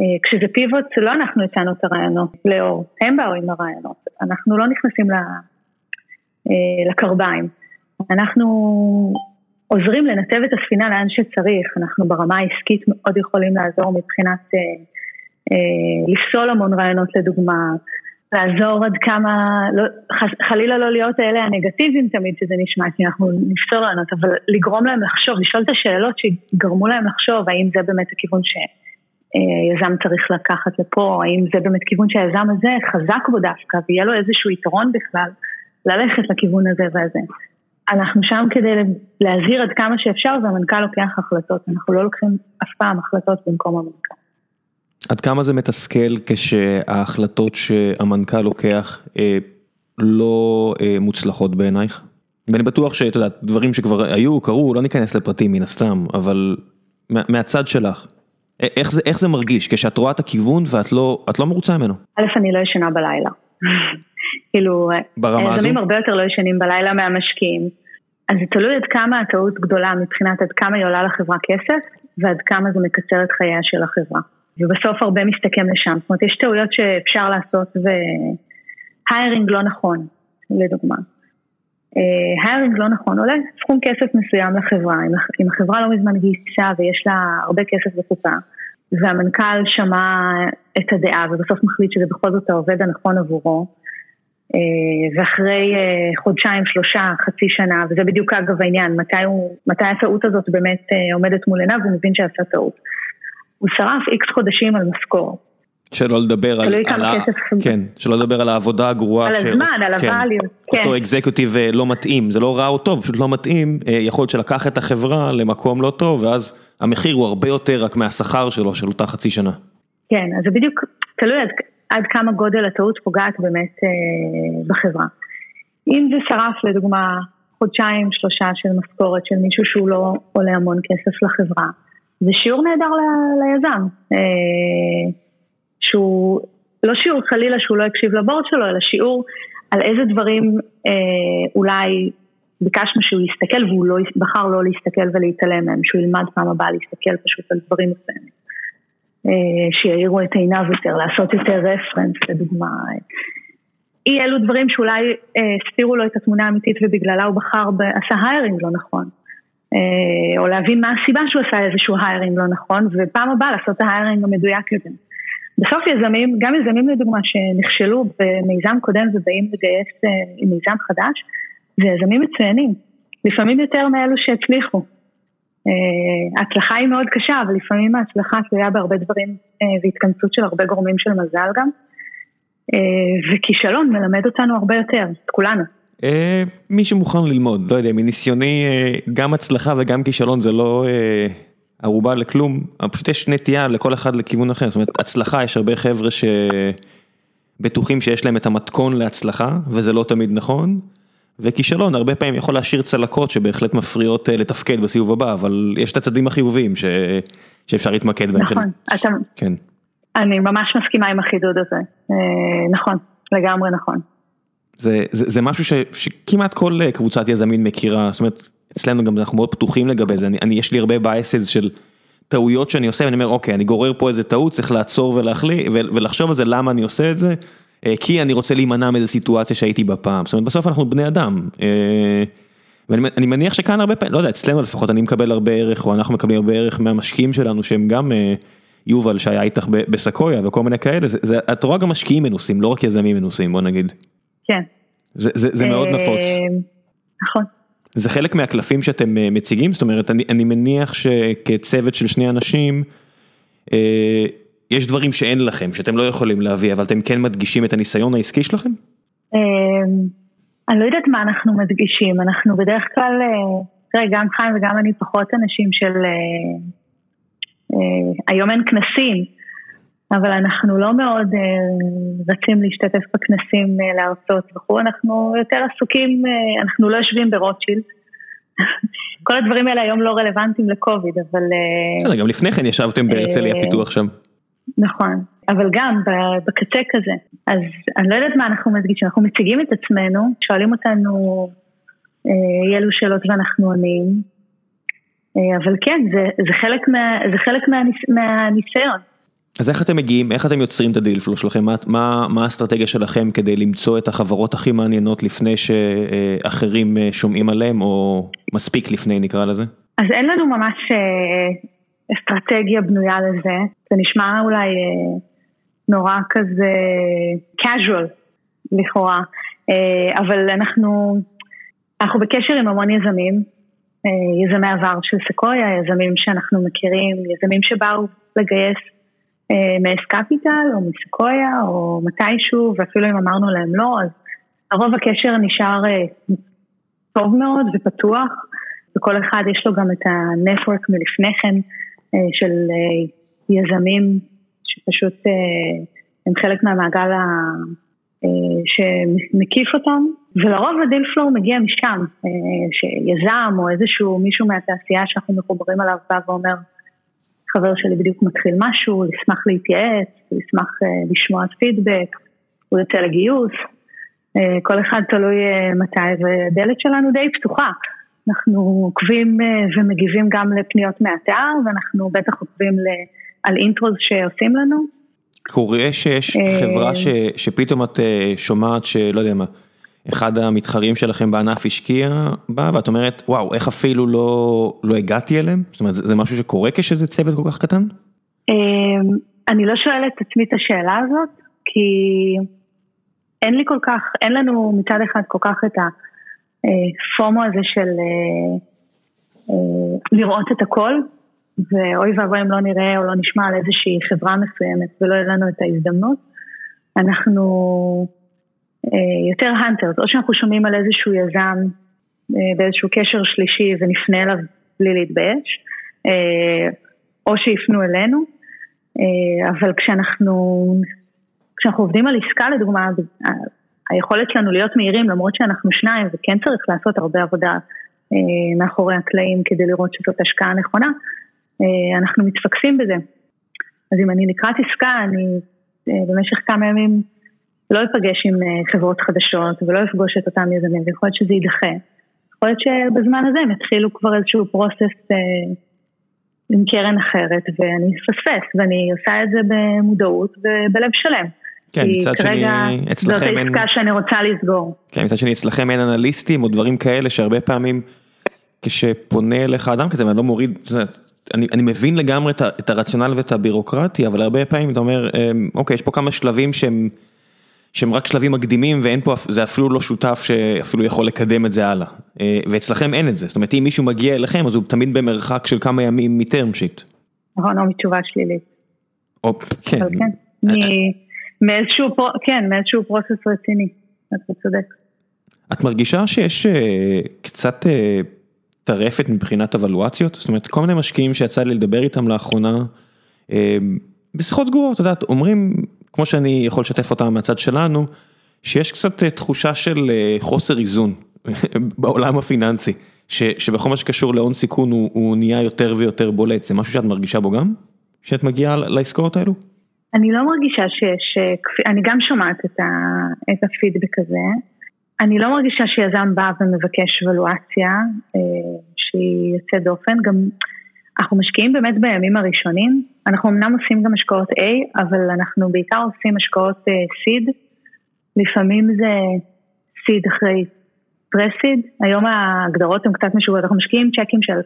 אה, כשזה פיבוט, לא אנחנו הצענו את הרעיונות, לאור, הם באו עם הרעיונות, אנחנו לא נכנסים אה, לקרביים. אנחנו עוזרים לנתב את הספינה לאן שצריך, אנחנו ברמה העסקית מאוד יכולים לעזור מבחינת אה, אה, לפסול המון רעיונות לדוגמה, לעזור עד כמה, לא, חלילה לא להיות אלה הנגטיביים תמיד שזה נשמע, כי אנחנו נפסול רעיונות, אבל לגרום להם לחשוב, לשאול את השאלות שיגרמו להם לחשוב, האם זה באמת הכיוון שיזם אה, צריך לקחת לפה, האם זה באמת כיוון שהיזם הזה חזק בו דווקא, ויהיה לו איזשהו יתרון בכלל ללכת לכיוון הזה והזה. אנחנו שם כדי להזהיר עד כמה שאפשר והמנכ"ל לוקח החלטות, אנחנו לא לוקחים אף פעם החלטות במקום המנכ"ל. עד כמה זה מתסכל כשההחלטות שהמנכ"ל לוקח אה, לא אה, מוצלחות בעינייך? ואני בטוח שאת יודעת, דברים שכבר היו, קרו, לא ניכנס לפרטים מן הסתם, אבל מה, מהצד שלך, איך זה, איך זה מרגיש כשאת רואה את הכיוון ואת לא, לא מרוצה ממנו? א', אני לא ישנה בלילה. כאילו, היזמים הרבה יותר לא ישנים בלילה מהמשקיעים. אז זה תלוי עד כמה הטעות גדולה מבחינת עד כמה היא עולה לחברה כסף, ועד כמה זה מקצר את חייה של החברה. ובסוף הרבה מסתכם לשם. זאת אומרת, יש טעויות שאפשר לעשות והיירינג לא נכון, לדוגמה. היירינג לא נכון, עולה סכום כסף מסוים לחברה, אם החברה לא מזמן גייסה ויש לה הרבה כסף בקופה, והמנכ"ל שמע את הדעה ובסוף מחליט שזה בכל זאת העובד הנכון עבורו, אה, ואחרי אה, חודשיים, שלושה, חצי שנה, וזה בדיוק אגב העניין, מתי, הוא, מתי הטעות הזאת באמת אה, עומדת מול עיניו ומבין שעשה טעות. הוא שרף איקס חודשים על משכורת. שלא לדבר על, על, ה... כן, שלא לדבר על העבודה הגרועה, על הזמן, ש... על כן, הvalue, כן. אותו אקזקיוטיב לא מתאים, זה לא רע או טוב, פשוט לא מתאים, יכול להיות שלקח את החברה למקום לא טוב, ואז המחיר הוא הרבה יותר רק מהשכר שלו, של אותה חצי שנה. כן, אז זה בדיוק, תלוי עד עד כמה גודל הטעות פוגעת באמת אה, בחברה. אם זה שרף לדוגמה חודשיים שלושה של משכורת של מישהו שהוא לא עולה המון כסף לחברה, זה שיעור נהדר ל- ליזם. אה, שהוא, לא שיעור חלילה שהוא לא הקשיב לבורד שלו, אלא שיעור על איזה דברים אה, אולי ביקשנו שהוא יסתכל והוא לא, בחר לא להסתכל ולהתעלם מהם, שהוא ילמד פעם הבאה להסתכל פשוט על דברים מסוימים. אה, שיאירו את עיניו יותר, לעשות יותר רפרנס לדוגמה. אי אלו דברים שאולי הסתירו לו את התמונה האמיתית ובגללה הוא בחר, עשה היירינג לא נכון. או להבין מה הסיבה שהוא עשה איזשהו היירינג לא נכון, ופעם הבאה לעשות את ההיירינג המדויק יותר. בסוף יזמים, גם יזמים לדוגמה שנכשלו במיזם קודם ובאים לגייס עם מיזם חדש, זה יזמים מצוינים, לפעמים יותר מאלו שהצליחו. ההצלחה היא מאוד קשה, אבל לפעמים ההצלחה תלויה בהרבה דברים והתכנסות של הרבה גורמים של מזל גם. וכישלון מלמד אותנו הרבה יותר, את כולנו. מי שמוכן ללמוד, לא יודע, מניסיוני גם הצלחה וגם כישלון זה לא ערובה לכלום, פשוט יש נטייה לכל אחד לכיוון אחר, זאת אומרת הצלחה יש הרבה חבר'ה שבטוחים שיש להם את המתכון להצלחה וזה לא תמיד נכון. וכישלון הרבה פעמים יכול להשאיר צלקות שבהחלט מפריעות לתפקד בסיבוב הבא, אבל יש את הצדדים החיוביים ש... שאפשר להתמקד בהם. נכון, של... אתה... כן. אני ממש מסכימה עם החידוד הזה, נכון, לגמרי נכון. זה, זה, זה משהו ש, שכמעט כל קבוצת יזמים מכירה, זאת אומרת, אצלנו גם אנחנו מאוד פתוחים לגבי זה, אני, אני יש לי הרבה biases של טעויות שאני עושה, ואני אומר, אוקיי, אני גורר פה איזה טעות, צריך לעצור ולהחליט, ולחשוב על זה, למה אני עושה את זה. כי אני רוצה להימנע מאיזה סיטואציה שהייתי בה פעם, זאת אומרת בסוף אנחנו בני אדם. ואני מניח שכאן הרבה פעמים, לא יודע, אצלנו לפחות אני מקבל הרבה ערך, או אנחנו מקבלים הרבה ערך מהמשקיעים שלנו שהם גם יובל שהיה איתך בסקויה וכל מיני כאלה, זה, את רואה גם משקיעים מנוסים, לא רק יזמים מנוסים, בוא נגיד. כן. זה, זה, זה מאוד נפוץ. נכון. זה חלק מהקלפים שאתם מציגים, זאת אומרת, אני, אני מניח שכצוות של שני אנשים, יש דברים שאין לכם, שאתם לא יכולים להביא, אבל אתם כן מדגישים את הניסיון העסקי שלכם? אני לא יודעת מה אנחנו מדגישים, אנחנו בדרך כלל, תראה, גם חיים וגם אני פחות אנשים של, היום אין כנסים, אבל אנחנו לא מאוד רצים להשתתף בכנסים להרצות וכו', אנחנו יותר עסוקים, אנחנו לא יושבים ברוטשילד. כל הדברים האלה היום לא רלוונטיים לקוביד, אבל... בסדר, גם לפני כן ישבתם בהרצליה פיתוח שם. נכון, אבל גם בקצה כזה. אז אני לא יודעת מה אנחנו מדגישים, אנחנו מציגים את עצמנו, שואלים אותנו אי אלו שאלות ואנחנו עונים, אבל כן, זה, זה חלק, מה, זה חלק מהניס, מהניסיון. אז איך אתם מגיעים, איך אתם יוצרים את הדילפלו שלכם, מה, מה, מה האסטרטגיה שלכם כדי למצוא את החברות הכי מעניינות לפני שאחרים שומעים עליהם, או מספיק לפני נקרא לזה? אז אין לנו ממש אסטרטגיה בנויה לזה, זה נשמע אולי אה, נורא כזה casual לכאורה, אה, אבל אנחנו, אנחנו בקשר עם המון יזמים, אה, יזמי עבר של סקויה, יזמים שאנחנו מכירים, יזמים שבאו לגייס אה, מאס קפיטל או מסקויה או מתישהו, ואפילו אם אמרנו להם לא, אז הרוב הקשר נשאר אה, טוב מאוד ופתוח, וכל אחד יש לו גם את הנטוורק מלפני כן. אה, של אה, יזמים שפשוט אה, הם חלק מהמעגל שמקיף אותם, ולרוב ה deal flow מגיע משם, שיזם או איזשהו מישהו מהתעשייה שאנחנו מחוברים עליו בא ואומר, חבר שלי בדיוק מתחיל משהו, ישמח להתייעץ, ישמח לשמוע פידבק, הוא יוצא לגיוס, כל אחד תלוי מתי, והדלת שלנו די פתוחה. אנחנו עוקבים אה, ומגיבים גם לפניות מהאתר, ואנחנו בטח עוקבים על אינטרוז שעושים לנו. קורה שיש אה, חברה ש, שפתאום את אה, שומעת שלא יודע מה, אחד המתחרים שלכם בענף השקיע בה, ואת אומרת, וואו, איך אפילו לא, לא הגעתי אליהם? זאת אומרת, זה משהו שקורה כשזה צוות כל כך קטן? אני לא שואלת את עצמי את השאלה הזאת, כי אין לי כל כך, אין לנו מצד אחד כל כך את. הפומו הזה של אה, אה, לראות את הכל, ואוי ואבוי אם לא נראה או לא נשמע על איזושהי חברה מסוימת ולא יהיה לנו את ההזדמנות. אנחנו אה, יותר האנטרס, או שאנחנו שומעים על איזשהו יזם באיזשהו קשר שלישי ונפנה אליו בלי להתבייש, או שיפנו אלינו, אבל כשאנחנו, כשאנחנו עובדים על עסקה לדוגמה, היכולת שלנו להיות מהירים למרות שאנחנו שניים וכן צריך לעשות הרבה עבודה אה, מאחורי הקלעים כדי לראות שזאת השקעה נכונה, אה, אנחנו מתפקסים בזה. אז אם אני לקראת עסקה, אני אה, במשך כמה ימים לא אפגש עם אה, חברות חדשות ולא אפגוש את אותם יזמים, ויכול להיות שזה יידחה. יכול להיות שבזמן הזה הם יתחילו כבר איזשהו פרוסס אה, עם קרן אחרת ואני אפספס ואני עושה את זה במודעות ובלב שלם. כן, מצד שני, אצלכם אין... זאת העסקה שאני רוצה לסגור. כן, מצד שני, אצלכם אין אנליסטים או דברים כאלה שהרבה פעמים כשפונה אליך אדם כזה, ואני לא מוריד, אני, אני מבין לגמרי את, את הרציונל ואת הבירוקרטיה, אבל הרבה פעמים אתה אומר, אמ, אוקיי, יש פה כמה שלבים שהם, שהם רק שלבים מקדימים ואין פה, זה אפילו לא שותף שאפילו יכול לקדם את זה הלאה. אה, ואצלכם אין את זה, זאת אומרת, אם מישהו מגיע אליכם, אז הוא תמיד במרחק של כמה ימים מטרם שיט. נכון, או מתשובה שלילית. או, כן. כן, מ, מאיזשהו, כן, מאיזשהו פרוסס רציני, אתה צודק. את מרגישה שיש אה, קצת אה, טרפת מבחינת אבלואציות? זאת אומרת, כל מיני משקיעים שיצא לי לדבר איתם לאחרונה, אה, בשיחות סגורות, את יודעת, אומרים, כמו שאני יכול לשתף אותם מהצד שלנו, שיש קצת אה, תחושה של אה, חוסר איזון בעולם הפיננסי, ש, שבכל מה שקשור להון סיכון הוא, הוא נהיה יותר ויותר בולט, זה משהו שאת מרגישה בו גם? שאת מגיעה לעסקאות האלו? אני לא מרגישה שיש, אני גם שומעת את, ה, את הפידבק הזה. אני לא מרגישה שיזם בא ומבקש ולואציה אה, שהיא יוצאת דופן, גם אנחנו משקיעים באמת בימים הראשונים, אנחנו אמנם עושים גם השקעות A, אבל אנחנו בעיקר עושים השקעות אה, seed, לפעמים זה seed אחרי פרסיד, היום ההגדרות הן קצת משוגעות, אנחנו משקיעים צ'קים של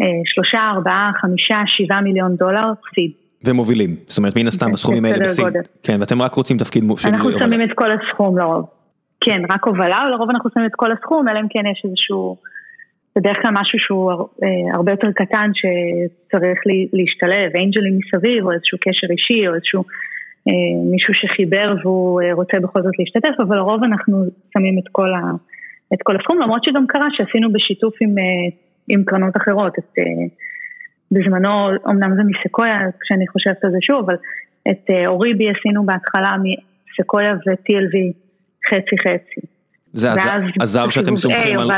אה, שלושה, ארבעה, חמישה, שבעה מיליון דולר, seed. ומובילים, זאת אומרת מן הסתם הסכומים האלה בסין, כן ואתם רק רוצים תפקיד של אנחנו שמים את כל הסכום לרוב. כן, רק הובלה, ולרוב אנחנו שמים את כל הסכום, אלא אם כן יש איזשהו, בדרך כלל משהו שהוא אה, הרבה יותר קטן שצריך להשתלב, אנג'לים מסביב, או איזשהו קשר אישי, או איזשהו אה, מישהו שחיבר והוא אה, רוצה בכל זאת להשתתף, אבל לרוב אנחנו שמים את כל, ה, את כל הסכום, למרות שגם קרה שעשינו בשיתוף עם, עם קרנות אחרות, את, בזמנו, אמנם זה מסקויה, כשאני חושבת על זה שוב, אבל את אוריבי עשינו בהתחלה מסקויה ו-TLV. חצי חצי. זה עזר שאתם סומכים על...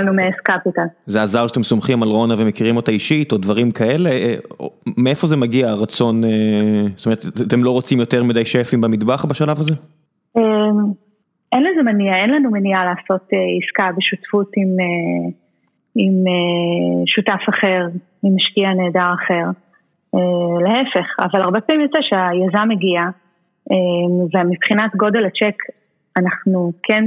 זה עזר שאתם סומכים על רונה ומכירים אותה אישית או דברים כאלה? אה, מאיפה זה מגיע הרצון, אה, זאת אומרת, אתם לא רוצים יותר מדי שפים במטבח בשלב הזה? אמ, אין לזה מניע, אין לנו מניעה לעשות אה, עסקה בשותפות עם, עם שותף אחר, עם משקיע נהדר אחר. להפך, אבל הרבה פעמים יוצא שהיזם מגיע, ומבחינת גודל הצ'ק אנחנו כן,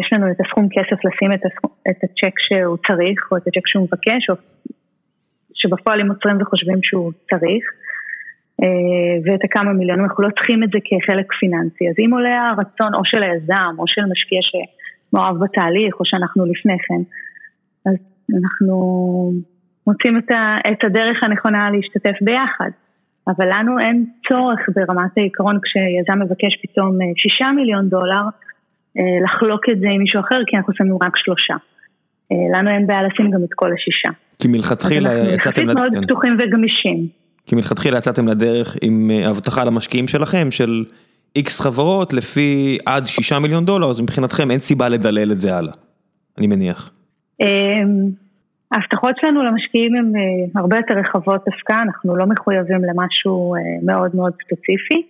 יש לנו את הסכום כסף לשים את, הסכום, את הצ'ק שהוא צריך, או את הצ'ק שהוא מבקש, או שבפועל הם עוצרים וחושבים שהוא צריך, אה, ואת הכמה מיליונים, אנחנו לא צריכים את זה כחלק פיננסי. אז אם עולה הרצון או של היזם, או של משקיע שמעורב בתהליך, או שאנחנו לפני כן, אז אנחנו מוצאים את הדרך הנכונה להשתתף ביחד. אבל לנו אין צורך ברמת העיקרון כשיזם מבקש פתאום אה, שישה מיליון דולר אה, לחלוק את זה עם מישהו אחר כי אנחנו שמים רק שלושה. אה, לנו אין בעיה לשים גם את כל השישה. כי מלכתחילה יצאתם... אנחנו יחסית מאוד כן. פתוחים וגמישים. כי מלכתחילה יצאתם לדרך עם הבטחה למשקיעים שלכם של איקס חברות לפי עד שישה מיליון דולר, אז מבחינתכם אין סיבה לדלל את זה הלאה, אני מניח. אמ, ההבטחות שלנו למשקיעים הן אה, הרבה יותר רחבות דווקא, אנחנו לא מחויבים למשהו אה, מאוד מאוד ספציפי.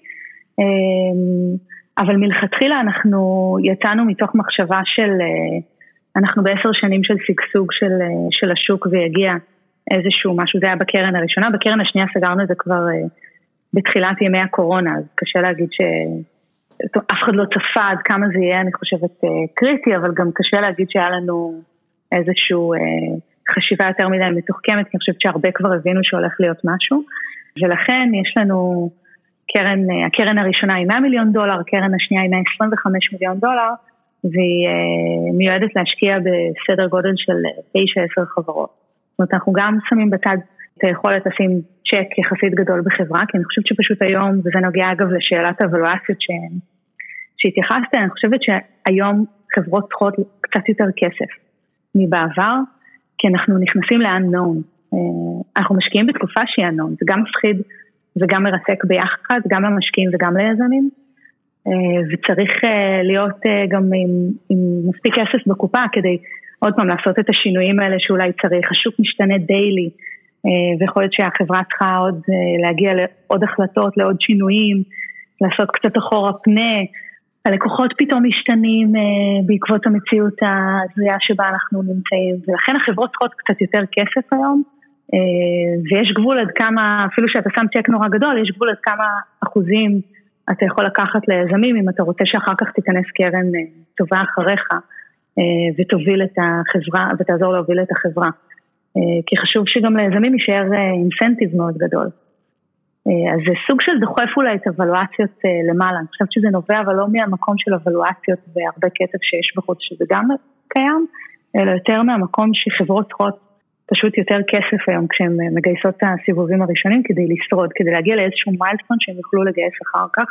אה, אבל מלכתחילה אנחנו יצאנו מתוך מחשבה של, אנחנו בעשר שנים של שגשוג של, של השוק ויגיע איזשהו משהו, זה היה בקרן הראשונה, בקרן השנייה סגרנו את זה כבר בתחילת ימי הקורונה, אז קשה להגיד שאף אחד לא צפה עד כמה זה יהיה, אני חושבת, קריטי, אבל גם קשה להגיד שהיה לנו איזשהו... חשיבה יותר מדי מתוחכמת, כי אני חושבת שהרבה כבר הבינו שהולך להיות משהו, ולכן יש לנו קרן, הקרן הראשונה היא 100 מיליון דולר, הקרן השנייה היא 125 מיליון דולר, והיא אה, מיועדת להשקיע בסדר גודל של 9-10 חברות. זאת אומרת, אנחנו גם שמים בצד את היכולת לשים צ'ק יחסית גדול בחברה, כי אני חושבת שפשוט היום, וזה נוגע אגב לשאלת הוולואציות שהתייחסת, אני חושבת שהיום חברות צריכות קצת יותר כסף מבעבר, כי אנחנו נכנסים ל-unknown. אה, אנחנו משקיעים בתקופה שהיא unknown, זה גם מפחיד וגם מרתק ביחד, גם למשקיעים וגם ליזמים. אה, וצריך אה, להיות גם עם, עם מספיק כסף בקופה כדי עוד פעם לעשות את השינויים האלה שאולי צריך. השוק משתנה דיילי, ויכול להיות שהחברה צריכה עוד להגיע לעוד החלטות, לעוד שינויים, לעשות קצת אחורה פנה. הלקוחות פתאום משתנים אה, בעקבות המציאות ההזויה שבה אנחנו נמצאים, ולכן החברות צריכות קצת יותר כסף היום, אה, ויש גבול עד כמה, אפילו שאתה שם צ'ק נורא גדול, יש גבול עד כמה אחוזים אתה יכול לקחת ליזמים אם אתה רוצה שאחר כך תיכנס קרן טובה אחריך ותוביל את החברה ותעזור להוביל את החברה. כי חשוב שגם ליזמים יישאר אינסנטיב מאוד גדול. אז זה סוג של דוחף אולי את אבלואציות למעלה, אני חושבת שזה נובע אבל לא מהמקום של אבלואציות והרבה כסף שיש בחוץ, שזה גם קיים, אלא יותר מהמקום שחברות צריכות פשוט יותר כסף היום כשהן מגייסות את הסיבובים הראשונים כדי לשרוד, כדי להגיע לאיזשהו מיילסטון שהם יוכלו לגייס אחר כך,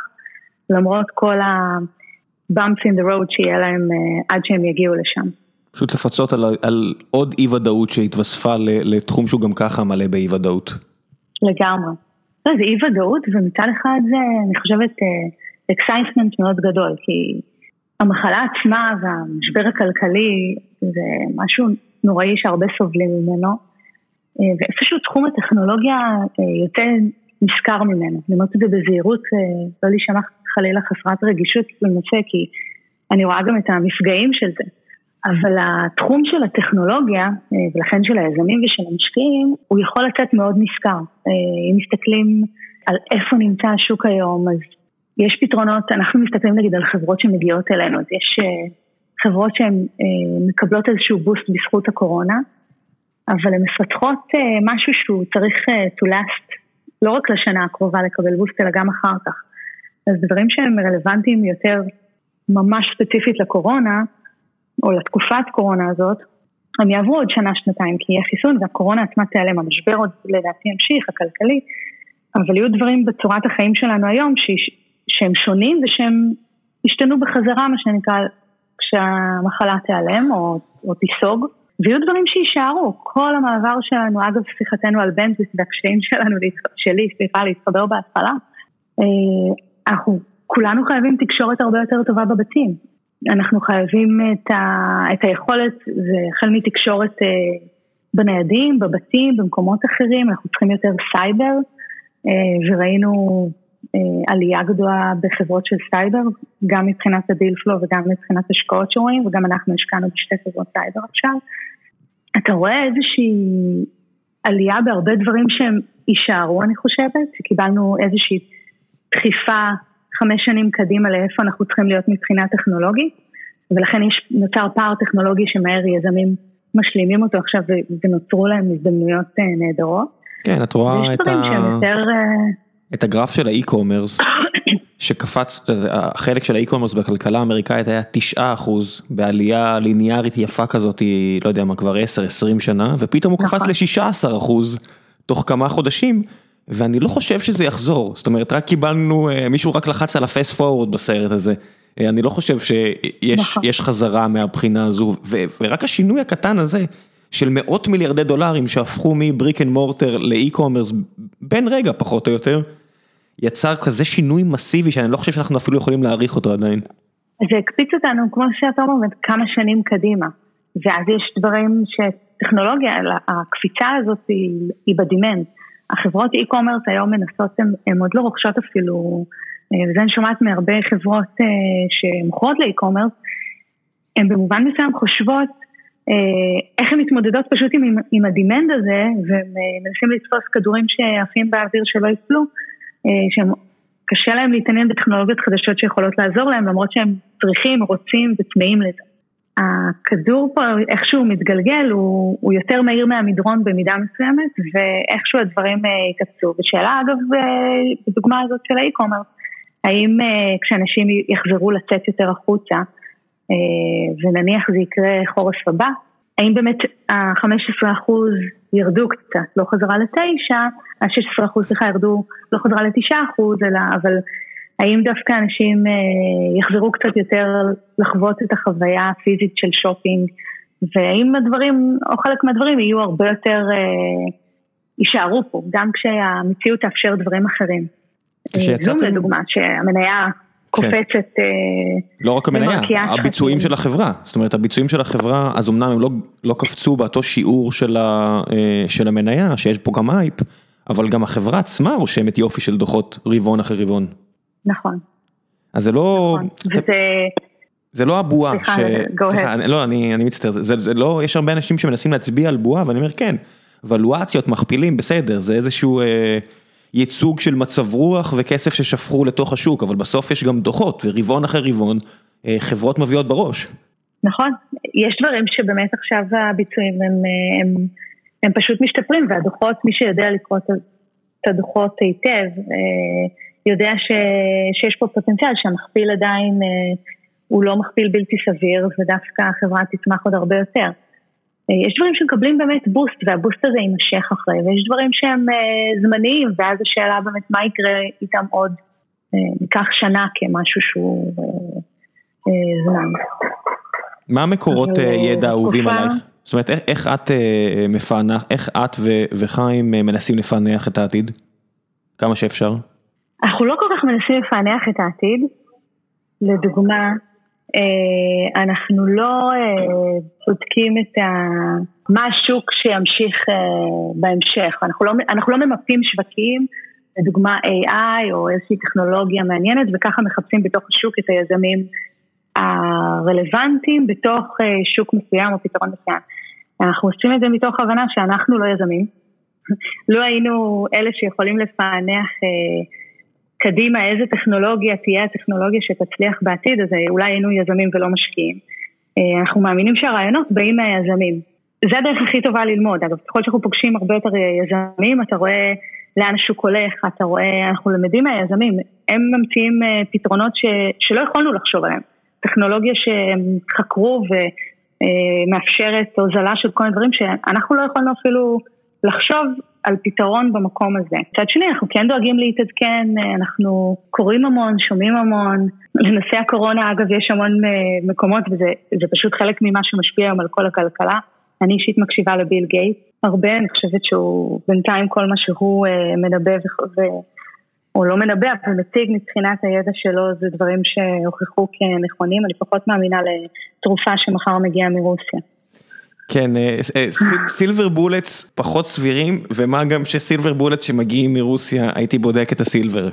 למרות כל ה-bumps in the road שיהיה להם עד שהם יגיעו לשם. פשוט לפצות על, על עוד אי ודאות שהתווספה לתחום שהוא גם ככה מלא באי ודאות. לגמרי. לא, זה אי ודאות ומצד אחד זה, אני חושבת, excitement מאוד גדול, כי המחלה עצמה והמשבר הכלכלי זה משהו נוראי שהרבה סובלים ממנו, אה, ואיפשהו תחום הטכנולוגיה אה, יוצא נשכר ממנו. אני אומרת את זה בזהירות, אה, לא להישמע חלילה חסרת רגישות לנושא, כי אני רואה גם את המפגעים של זה. אבל התחום של הטכנולוגיה, ולכן של היזמים ושל המשקיעים, הוא יכול לצאת מאוד נשכר. אם מסתכלים על איפה נמצא השוק היום, אז יש פתרונות, אנחנו מסתכלים נגיד על חברות שמגיעות אלינו, אז יש חברות שהן מקבלות איזשהו בוסט בזכות הקורונה, אבל הן מפתחות משהו שהוא צריך to last, לא רק לשנה הקרובה לקבל בוסט, אלא גם אחר כך. אז דברים שהם רלוונטיים יותר ממש ספציפית לקורונה, או לתקופת קורונה הזאת, הם יעברו עוד שנה, שנתיים, כי יהיה חיסון והקורונה עצמה תיעלם, המשבר עוד לדעתי ימשיך, הכלכלי, אבל יהיו דברים בצורת החיים שלנו היום שהם שונים ושהם ישתנו בחזרה, מה שנקרא, כשהמחלה תיעלם או, או תיסוג, ויהיו דברים שיישארו. כל המעבר שלנו, אגב שיחתנו על bandwidth והקשיים שלנו, שלי, סליחה, להתחבר בהתחלה, אה, אנחנו כולנו חייבים תקשורת הרבה יותר טובה בבתים. אנחנו חייבים את, ה, את היכולת, זה החל מתקשורת אה, בניידים, בבתים, במקומות אחרים, אנחנו צריכים יותר סייבר, אה, וראינו עלייה גדולה בחברות של סייבר, גם מבחינת ה deal flow וגם מבחינת השקעות שרואים, וגם אנחנו השקענו בשתי חברות סייבר עכשיו. אתה רואה איזושהי עלייה בהרבה דברים שהם יישארו, אני חושבת, קיבלנו איזושהי דחיפה חמש שנים קדימה לאיפה אנחנו צריכים להיות מבחינה טכנולוגית, ולכן יש, נוצר פער טכנולוגי שמהר יזמים משלימים אותו עכשיו ונוצרו להם הזדמנויות אה, נהדרות. כן, את רואה את, ה... יותר... את הגרף של ה e-commerce, שקפץ, החלק של ה e-commerce בכלכלה האמריקאית היה 9% בעלייה ליניארית יפה כזאת, לא יודע מה, כבר 10-20 שנה, ופתאום הוא קפץ נכון. ל-16% תוך כמה חודשים. ואני לא חושב שזה יחזור, זאת אומרת רק קיבלנו, אה, מישהו רק לחץ על ה fast forward בסרט הזה, אה, אני לא חושב שיש נכון. חזרה מהבחינה הזו, ורק השינוי הקטן הזה של מאות מיליארדי דולרים שהפכו מ brick and mortar ל e-commerce בין רגע פחות או יותר, יצר כזה שינוי מסיבי שאני לא חושב שאנחנו אפילו יכולים להעריך אותו עדיין. זה הקפיץ אותנו, כמו שאתה אומר, כמה שנים קדימה, ואז יש דברים שטכנולוגיה, הקפיצה הזאת היא, היא ב demand. החברות e-commerce היום מנסות, הן עוד לא רוכשות אפילו, אה, וזה אני שומעת מהרבה חברות אה, שמוכרות ל-e-commerce, הן במובן מסוים חושבות אה, איך הן מתמודדות פשוט עם, עם הדימנד הזה, ומנסים לתפוס כדורים שעפים באוויר שלא יפלו, שקשה להם להתעניין בטכנולוגיות חדשות שיכולות לעזור להם, למרות שהם צריכים, רוצים וצמאים לזה. הכדור פה איכשהו מתגלגל, הוא, הוא יותר מהיר מהמדרון במידה מסוימת, ואיכשהו הדברים יקצצו. אה, ושאלה אגב, אה, בדוגמה הזאת של האי-קומרס, האם אה, כשאנשים יחזרו לצאת יותר החוצה, ונניח זה יקרה חורף הבא, האם באמת ה-15% ירדו קצת, לא חזרה ל-9, ה-16% סליחה ירדו, לא חזרה ל-9%, אלא, אבל האם דווקא אנשים אה, יחזרו קצת יותר לחוות את החוויה הפיזית של שופינג, והאם הדברים, או חלק מהדברים יהיו הרבה יותר, אה, יישארו פה, גם כשהמציאות תאפשר דברים אחרים. זום לדוגמה, שהמניה קופצת. כן. לא רק המניה, הביצועים של החברה, זאת אומרת הביצועים של החברה, אז אמנם הם לא, לא קפצו באותו שיעור של, ה, של המניה, שיש פה גם אייפ, אבל גם החברה עצמה רושמת יופי של דוחות רבעון אחרי רבעון. נכון. אז זה לא... נכון. וזה... זה לא הבועה, סליחה, ש... סליחה, לא, אני, אני מצטער, זה, זה לא, יש הרבה אנשים שמנסים להצביע על בועה, ואני אומר כן, ולואציות, מכפילים, בסדר, זה איזשהו, אה, ייצוג של מצב רוח וכסף ששפכו לתוך השוק, אבל בסוף יש גם דוחות, ורבעון אחרי רבעון חברות מביאות בראש. נכון, יש דברים שבאמת עכשיו הביצועים הם, הם, הם פשוט משתפרים, והדוחות, מי שיודע לקרוא את הדוחות היטב, יודע ש, שיש פה פוטנציאל שהמכפיל עדיין הוא לא מכפיל בלתי סביר, ודווקא החברה תצמח עוד הרבה יותר. יש דברים שמקבלים באמת בוסט, והבוסט הזה יימשך אחרי, ויש דברים שהם זמניים, ואז השאלה באמת מה יקרה איתם עוד, ניקח שנה כמשהו שהוא זמן. מה המקורות ידע אהובים עלייך? זאת אומרת, איך את מפענח, איך את וחיים מנסים לפענח את העתיד? כמה שאפשר. אנחנו לא כל כך מנסים לפענח את העתיד. לדוגמה, אנחנו לא בודקים את ה... מה השוק שימשיך בהמשך. אנחנו לא, אנחנו לא ממפים שווקים, לדוגמה AI או איזושהי טכנולוגיה מעניינת, וככה מחפשים בתוך השוק את היזמים הרלוונטיים בתוך שוק מסוים או פתרון מסוים. אנחנו עושים את זה מתוך הבנה שאנחנו לא יזמים, לא היינו אלה שיכולים לפענח קדימה איזה טכנולוגיה תהיה הטכנולוגיה שתצליח בעתיד, אז אולי היינו יזמים ולא משקיעים. אנחנו מאמינים שהרעיונות באים מהיזמים. זה הדרך הכי טובה ללמוד, אגב, ככל שאנחנו פוגשים הרבה יותר יזמים, אתה רואה לאן השוק הולך, אתה רואה, אנחנו למדים מהיזמים, הם ממציאים פתרונות ש, שלא יכולנו לחשוב עליהם. טכנולוגיה שהם חקרו ומאפשרת הוזלה של כל מיני דברים שאנחנו לא יכולנו אפילו לחשוב על פתרון במקום הזה. מצד שני, אנחנו כן דואגים להתעדכן, אנחנו קוראים המון, שומעים המון. לנושא הקורונה, אגב, יש המון מקומות וזה פשוט חלק ממה שמשפיע היום על כל הכלכלה. אני אישית מקשיבה לביל גייט הרבה, אני חושבת שהוא בינתיים כל מה שהוא מדבר ו... הוא לא מנבא, אבל מציג מבחינת הידע שלו, זה דברים שהוכחו כנכונים, אני פחות מאמינה לתרופה שמחר מגיעה מרוסיה. כן, סילבר בולטס פחות סבירים, ומה גם שסילבר בולטס שמגיעים מרוסיה, הייתי בודק את הסילבר,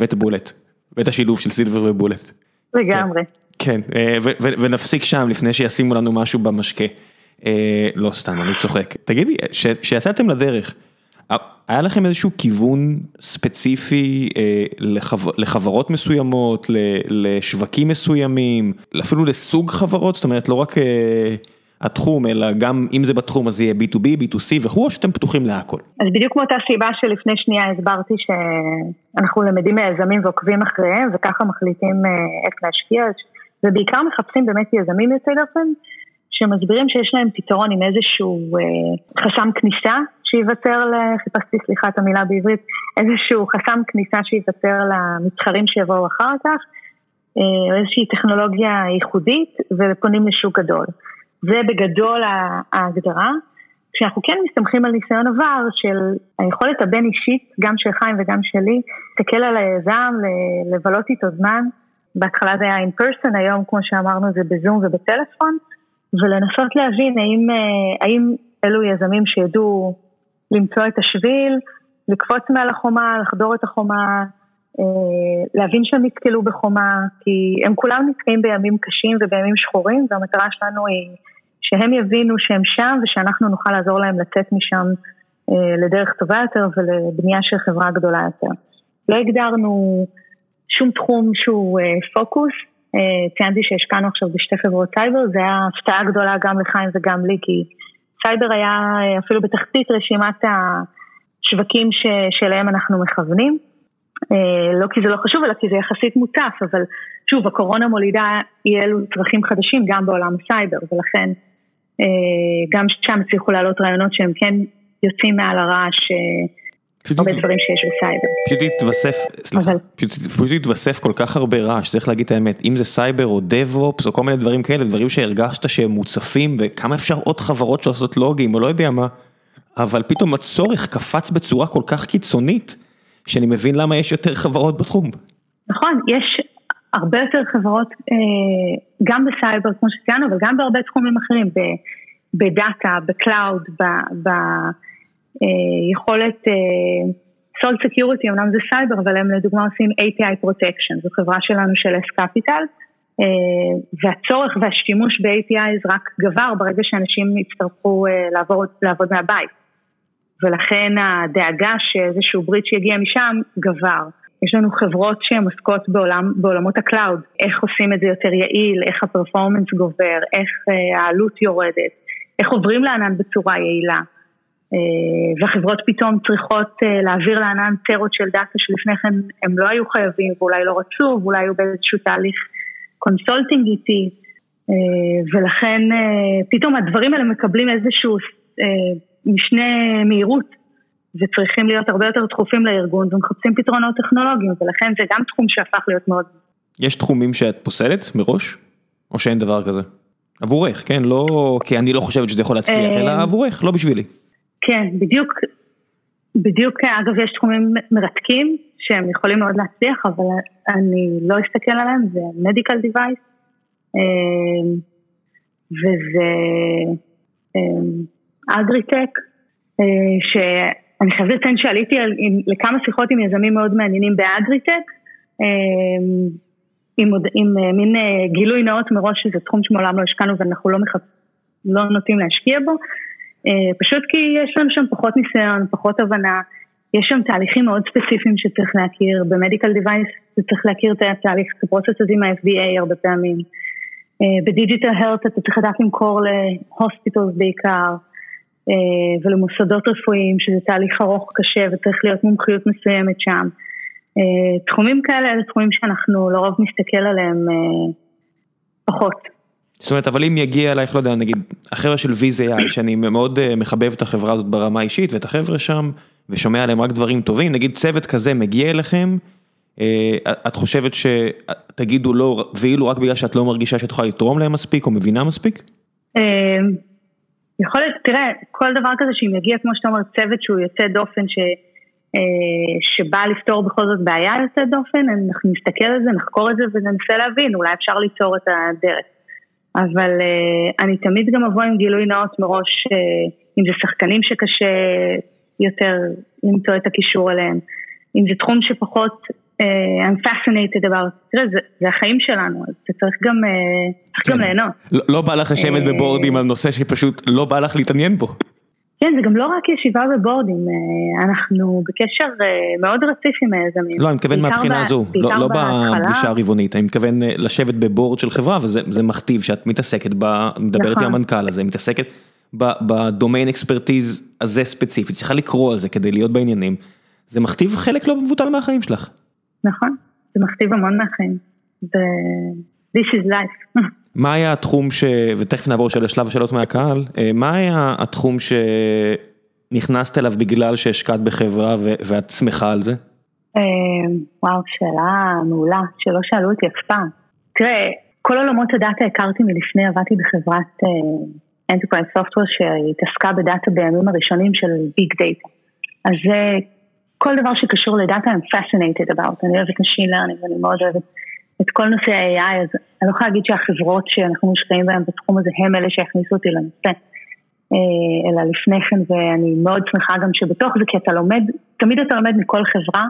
ואת הבולט, ואת השילוב של סילבר ובולט. לגמרי. כן, ונפסיק שם לפני שישימו לנו משהו במשקה. לא סתם, אני צוחק. תגידי, כשיצאתם לדרך, היה לכם איזשהו כיוון ספציפי לחברות מסוימות, לשווקים מסוימים, אפילו לסוג חברות, זאת אומרת לא רק התחום, אלא גם אם זה בתחום אז יהיה B2B, B2C וכו', או שאתם פתוחים להכל? אז בדיוק מאותה סיבה שלפני שנייה הסברתי שאנחנו למדים מיזמים ועוקבים אחריהם, וככה מחליטים איך להשקיע, ובעיקר מחפשים באמת יזמים יוצאי דופן, שמסבירים שיש להם פתרון עם איזשהו חסם כניסה. שייווצר, חיפשתי סליחה את המילה בעברית, איזשהו חסם כניסה שייווצר למתחרים שיבואו אחר כך, או איזושהי טכנולוגיה ייחודית ופונים לשוק גדול. זה בגדול ההגדרה, כשאנחנו כן מסתמכים על ניסיון עבר של היכולת הבין אישית, גם של חיים וגם שלי, להסתכל על היזם, לבלות איתו זמן, בהתחלה זה היה in person, היום כמו שאמרנו זה בזום ובטלפון, ולנסות להבין האם, האם אלו יזמים שידעו למצוא את השביל, לקפוץ מעל החומה, לחדור את החומה, להבין שהם נתקלו בחומה, כי הם כולם נתקעים בימים קשים ובימים שחורים, והמטרה שלנו היא שהם יבינו שהם שם ושאנחנו נוכל לעזור להם לצאת משם לדרך טובה יותר ולבנייה של חברה גדולה יותר. לא הגדרנו שום תחום שהוא פוקוס, ציינתי שהשקענו עכשיו בשתי חברות סייבר, זה היה הפתעה גדולה גם לחיים וגם לי, כי סייבר היה אפילו בתחתית רשימת השווקים שאליהם אנחנו מכוונים. לא כי זה לא חשוב, אלא כי זה יחסית מוצף, אבל שוב, הקורונה מולידה אי אלו צרכים חדשים גם בעולם הסייבר, ולכן גם שם הצליחו לעלות רעיונות שהם כן יוצאים מעל הרעש, הרבה דברים שיש בסייבר. פשוט התווסף, סליחה, פשוט התווסף כל כך הרבה רעש, צריך להגיד את האמת, אם זה סייבר או DevOps או כל מיני דברים כאלה, דברים שהרגשת שהם מוצפים וכמה אפשר עוד חברות שעושות לוגים או לא יודע מה, אבל פתאום הצורך קפץ בצורה כל כך קיצונית, שאני מבין למה יש יותר חברות בתחום. נכון, יש הרבה יותר חברות, גם בסייבר כמו שציינו, אבל גם בהרבה תחומים אחרים, בדאטה, ב cloud, ביכולת, Salt Security, אמנם זה סייבר, אבל הם לדוגמה עושים API Protection, זו חברה שלנו של S-Capital, והצורך והשימוש ב-API רק גבר ברגע שאנשים יצטרכו לעבוד, לעבוד מהבית. ולכן הדאגה שאיזשהו breach יגיע משם גבר. יש לנו חברות שהן עוסקות בעולם, בעולמות ה cloud, איך עושים את זה יותר יעיל, איך ה performance גובר, איך אה, העלות יורדת, איך עוברים לענן בצורה יעילה. אה, והחברות פתאום צריכות אה, להעביר לענן טרות של דאטה שלפני כן הם לא היו חייבים ואולי לא רצו ואולי היו באיזשהו תהליך consulting איטי ולכן פתאום הדברים האלה מקבלים איזשהו משנה מהירות וצריכים להיות הרבה יותר דחופים לארגון ומחפשים פתרונות טכנולוגיים ולכן זה גם תחום שהפך להיות מאוד. יש תחומים שאת פוסלת מראש? או שאין דבר כזה? עבורך, כן? לא כי אני לא חושבת שזה יכול להצליח, אלא אה, עבורך, לא בשבילי. כן, בדיוק, בדיוק, אגב יש תחומים מרתקים שהם יכולים מאוד להצליח, אבל אני לא אסתכל עליהם, זה מדיקל דיווייס, אה, וזה אגריטק, אה, אני חייבת לציין שעליתי על, עם, לכמה שיחות עם יזמים מאוד מעניינים באגריטק, אמ, עם, עם, עם אה, מין אה, גילוי נאות מראש שזה תחום שמעולם לא השקענו ואנחנו לא, מחפ... לא נוטים להשקיע בו, אה, פשוט כי יש לנו שם פחות ניסיון, פחות הבנה, יש שם תהליכים מאוד ספציפיים שצריך להכיר, במדיקל דיווייס צריך להכיר את התהליך, את הפרוצס הזה עם ה-FDA הרבה פעמים, בדיג'יטל הרט אתה צריך לדעת למכור להוספיטלס בעיקר, ולמוסדות רפואיים, שזה תהליך ארוך קשה וצריך להיות מומחיות מסוימת שם. אה, תחומים כאלה אלה תחומים שאנחנו לרוב נסתכל עליהם אה, פחות. זאת אומרת, אבל אם יגיע אלייך, לא יודע, נגיד, החבר'ה של VZI, שאני מאוד מחבב את החברה הזאת ברמה האישית, ואת החבר'ה שם, ושומע עליהם רק דברים טובים, נגיד צוות כזה מגיע אליכם, את חושבת שתגידו לא, ואילו רק בגלל שאת לא מרגישה שאת יכולה לתרום להם מספיק, או מבינה מספיק? יכול להיות, תראה, כל דבר כזה שאם יגיע, כמו שאתה אומר, צוות שהוא יוצא דופן, ש, אה, שבא לפתור בכל זאת בעיה יוצאת דופן, אנחנו נסתכל על זה, נחקור את זה וננסה להבין, אולי אפשר ליצור את הדרך. אבל אה, אני תמיד גם אבוא עם גילוי נאות מראש, אה, אם זה שחקנים שקשה יותר למצוא את הקישור אליהם, אם זה תחום שפחות I'm fascinated about, זה, זה החיים שלנו, אז אתה צריך גם, uh, צריך גם כן. ליהנות. לא, לא בא לך לשבת uh, בבורדים על נושא שפשוט לא בא לך להתעניין בו. כן, זה גם לא רק ישיבה בבורדים, אנחנו בקשר מאוד רציף עם היזמים. לא, אני מתכוון מהבחינה הזו, לא, לא בפגישה הרבעונית, אני מתכוון לשבת בבורד של חברה, וזה מכתיב שאת מתעסקת, בה, מדברת נכון. עם המנכ"ל הזה, מתעסקת בדומיין אקספרטיז הזה ספציפית, צריכה לקרוא על זה כדי להיות בעניינים, זה מכתיב חלק לא מבוטל מהחיים שלך. נכון, זה מכתיב המון מהחיים. ו... This is life. מה היה התחום ש... ותכף נעבור של השלב השאלות מהקהל, אה, מה היה התחום שנכנסת אליו בגלל שהשקעת בחברה ו... ואת שמחה על זה? אה, וואו, שאלה מעולה, שלא שאלו אותי אף פעם. תראה, כל עולמות הדאטה הכרתי מלפני, עבדתי בחברת Enterprise Software שהתעסקה בדאטה בימים הראשונים של big data. אז זה כל דבר שקשור לדאטה I'm fascinated about, אני אוהבת Machine Learning ואני מאוד אוהבת את כל נושא ה-AI, אז אני לא יכולה להגיד שהחברות שאנחנו משקיעים בהן בתחום הזה הם אלה שהכניסו אותי לנושא, אה, אלא לפני כן ואני מאוד שמחה גם שבתוך זה כי אתה לומד, תמיד אתה לומד מכל חברה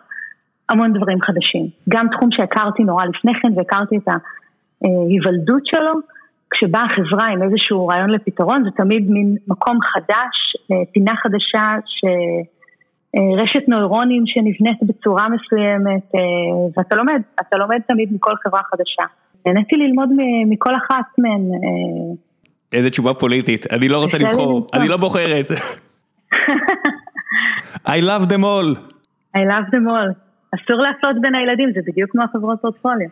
המון דברים חדשים, גם תחום שהכרתי נורא לפני כן והכרתי את ההיוולדות שלו, כשבאה חברה עם איזשהו רעיון לפתרון זה תמיד מין מקום חדש, אה, פינה חדשה ש... אה, רשת נוירונים שנבנית בצורה מסוימת, אה, ואתה לומד, אתה לומד תמיד מכל חברה חדשה. נהניתי ללמוד מכל אחת מהן. אה, איזה תשובה פוליטית, אני לא רוצה לבחור, אני לא בוחרת. I love them all. I love them all. אסור לעשות בין הילדים, זה בדיוק כמו החברות פורטפוליו.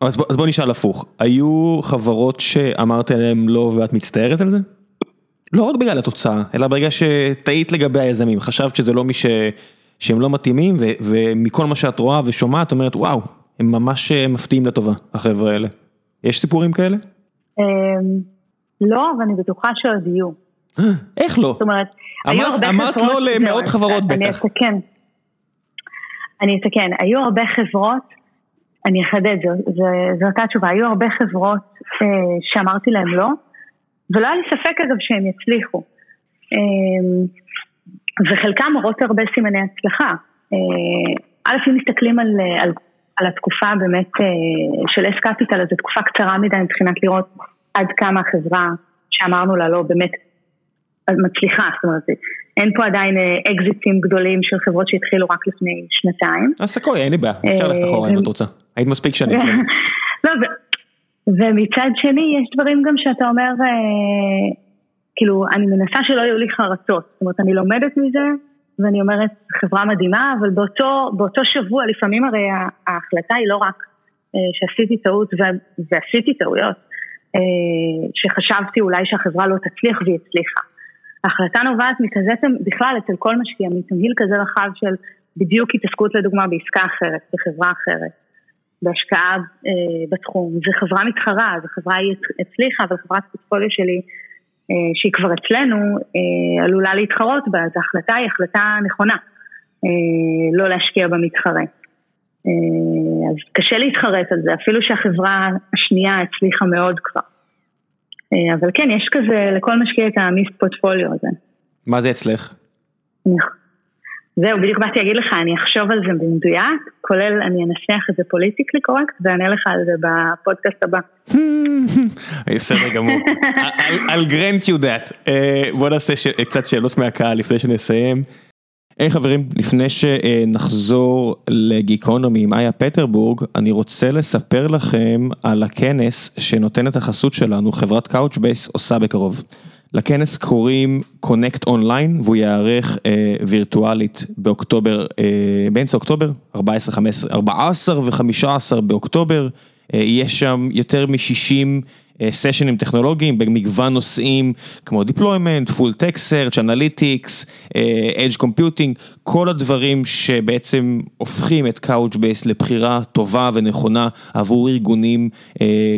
אז בוא, אז בוא נשאל הפוך, היו חברות שאמרת עליהן לא ואת מצטערת על זה? לא רק בגלל התוצאה, אלא ברגע שטעית לגבי היזמים, חשבת שזה לא מי ש... שהם לא מתאימים, ו... ומכל מה שאת רואה ושומעת, אומרת, וואו, הם ממש אה, מפתיעים לטובה, החבר'ה האלה. יש סיפורים כאלה? אמ, לא, אבל אני בטוחה שעוד יהיו. איך לא? זאת אומרת, היו הרבה חברות... אמרת לא למאות חברות בטח. אני אתקן. אני אתקן, היו הרבה חברות, אני אחדד, זו אותה תשובה, היו הרבה חברות אה, שאמרתי להם לא. ולא היה לי ספק אגב שהם יצליחו. אמ, וחלקם מראות הרבה סימני הצלחה. אה, א', אם מסתכלים על, על, על התקופה באמת אה, של אס קפיטל, אז זו תקופה קצרה מדי מבחינת לראות עד כמה החברה שאמרנו לה לא באמת מצליחה, זאת אומרת, אין פה עדיין אקזיטים גדולים של חברות שהתחילו רק לפני שנתיים. אז סקוי, אין לי בעיה, אפשר ללכת אחורה אם את רוצה. היית מספיק שנים. לא, ומצד שני יש דברים גם שאתה אומר, כאילו, אני מנסה שלא יהיו לי חרצות. זאת אומרת, אני לומדת מזה, ואני אומרת, חברה מדהימה, אבל באותו, באותו שבוע, לפעמים הרי ההחלטה היא לא רק אה, שעשיתי טעות, ועשיתי טעויות, אה, שחשבתי אולי שהחברה לא תצליח והיא הצליחה. ההחלטה נובעת מכזה, בכלל אצל כל משקיע, מתמהיל כזה רחב של בדיוק התעסקות לדוגמה בעסקה אחרת, בחברה אחרת, בהשקעה אה, בתחום. זו חברה מתחרה, זו חברה היא הצליחה, אבל חברת פורטפוליו שלי אה, שהיא כבר אצלנו, אה, עלולה להתחרות בה, אז ההחלטה היא החלטה נכונה, אה, לא להשקיע במתחרה. אז קשה להתחרט על זה, אפילו שהחברה השנייה הצליחה מאוד כבר. אבל כן, יש כזה לכל משקיע את המיסט פורטפוליו הזה. מה זה אצלך? זהו, בדיוק באתי להגיד לך, אני אחשוב על זה במדויק, כולל אני אנסח את זה פוליטיקלי קורקט, ואענה לך על זה בפודקאסט הבא. בסדר גמור, I'll grant you that. בוא נעשה קצת שאלות מהקהל לפני שנסיים. היי חברים, לפני שנחזור לגיקונומי עם איה פטרבורג, אני רוצה לספר לכם על הכנס שנותן את החסות שלנו, חברת Couchbase עושה בקרוב. לכנס קוראים Connect Online והוא יארך אה, וירטואלית באוקטובר, אה, באמצע אוקטובר, 14, 15, 14 ו-15 באוקטובר, אה, יש שם יותר מ-60 סשנים טכנולוגיים במגוון נושאים כמו deployment, full text search, analytics, edge computing, כל הדברים שבעצם הופכים את Couchbase לבחירה טובה ונכונה עבור ארגונים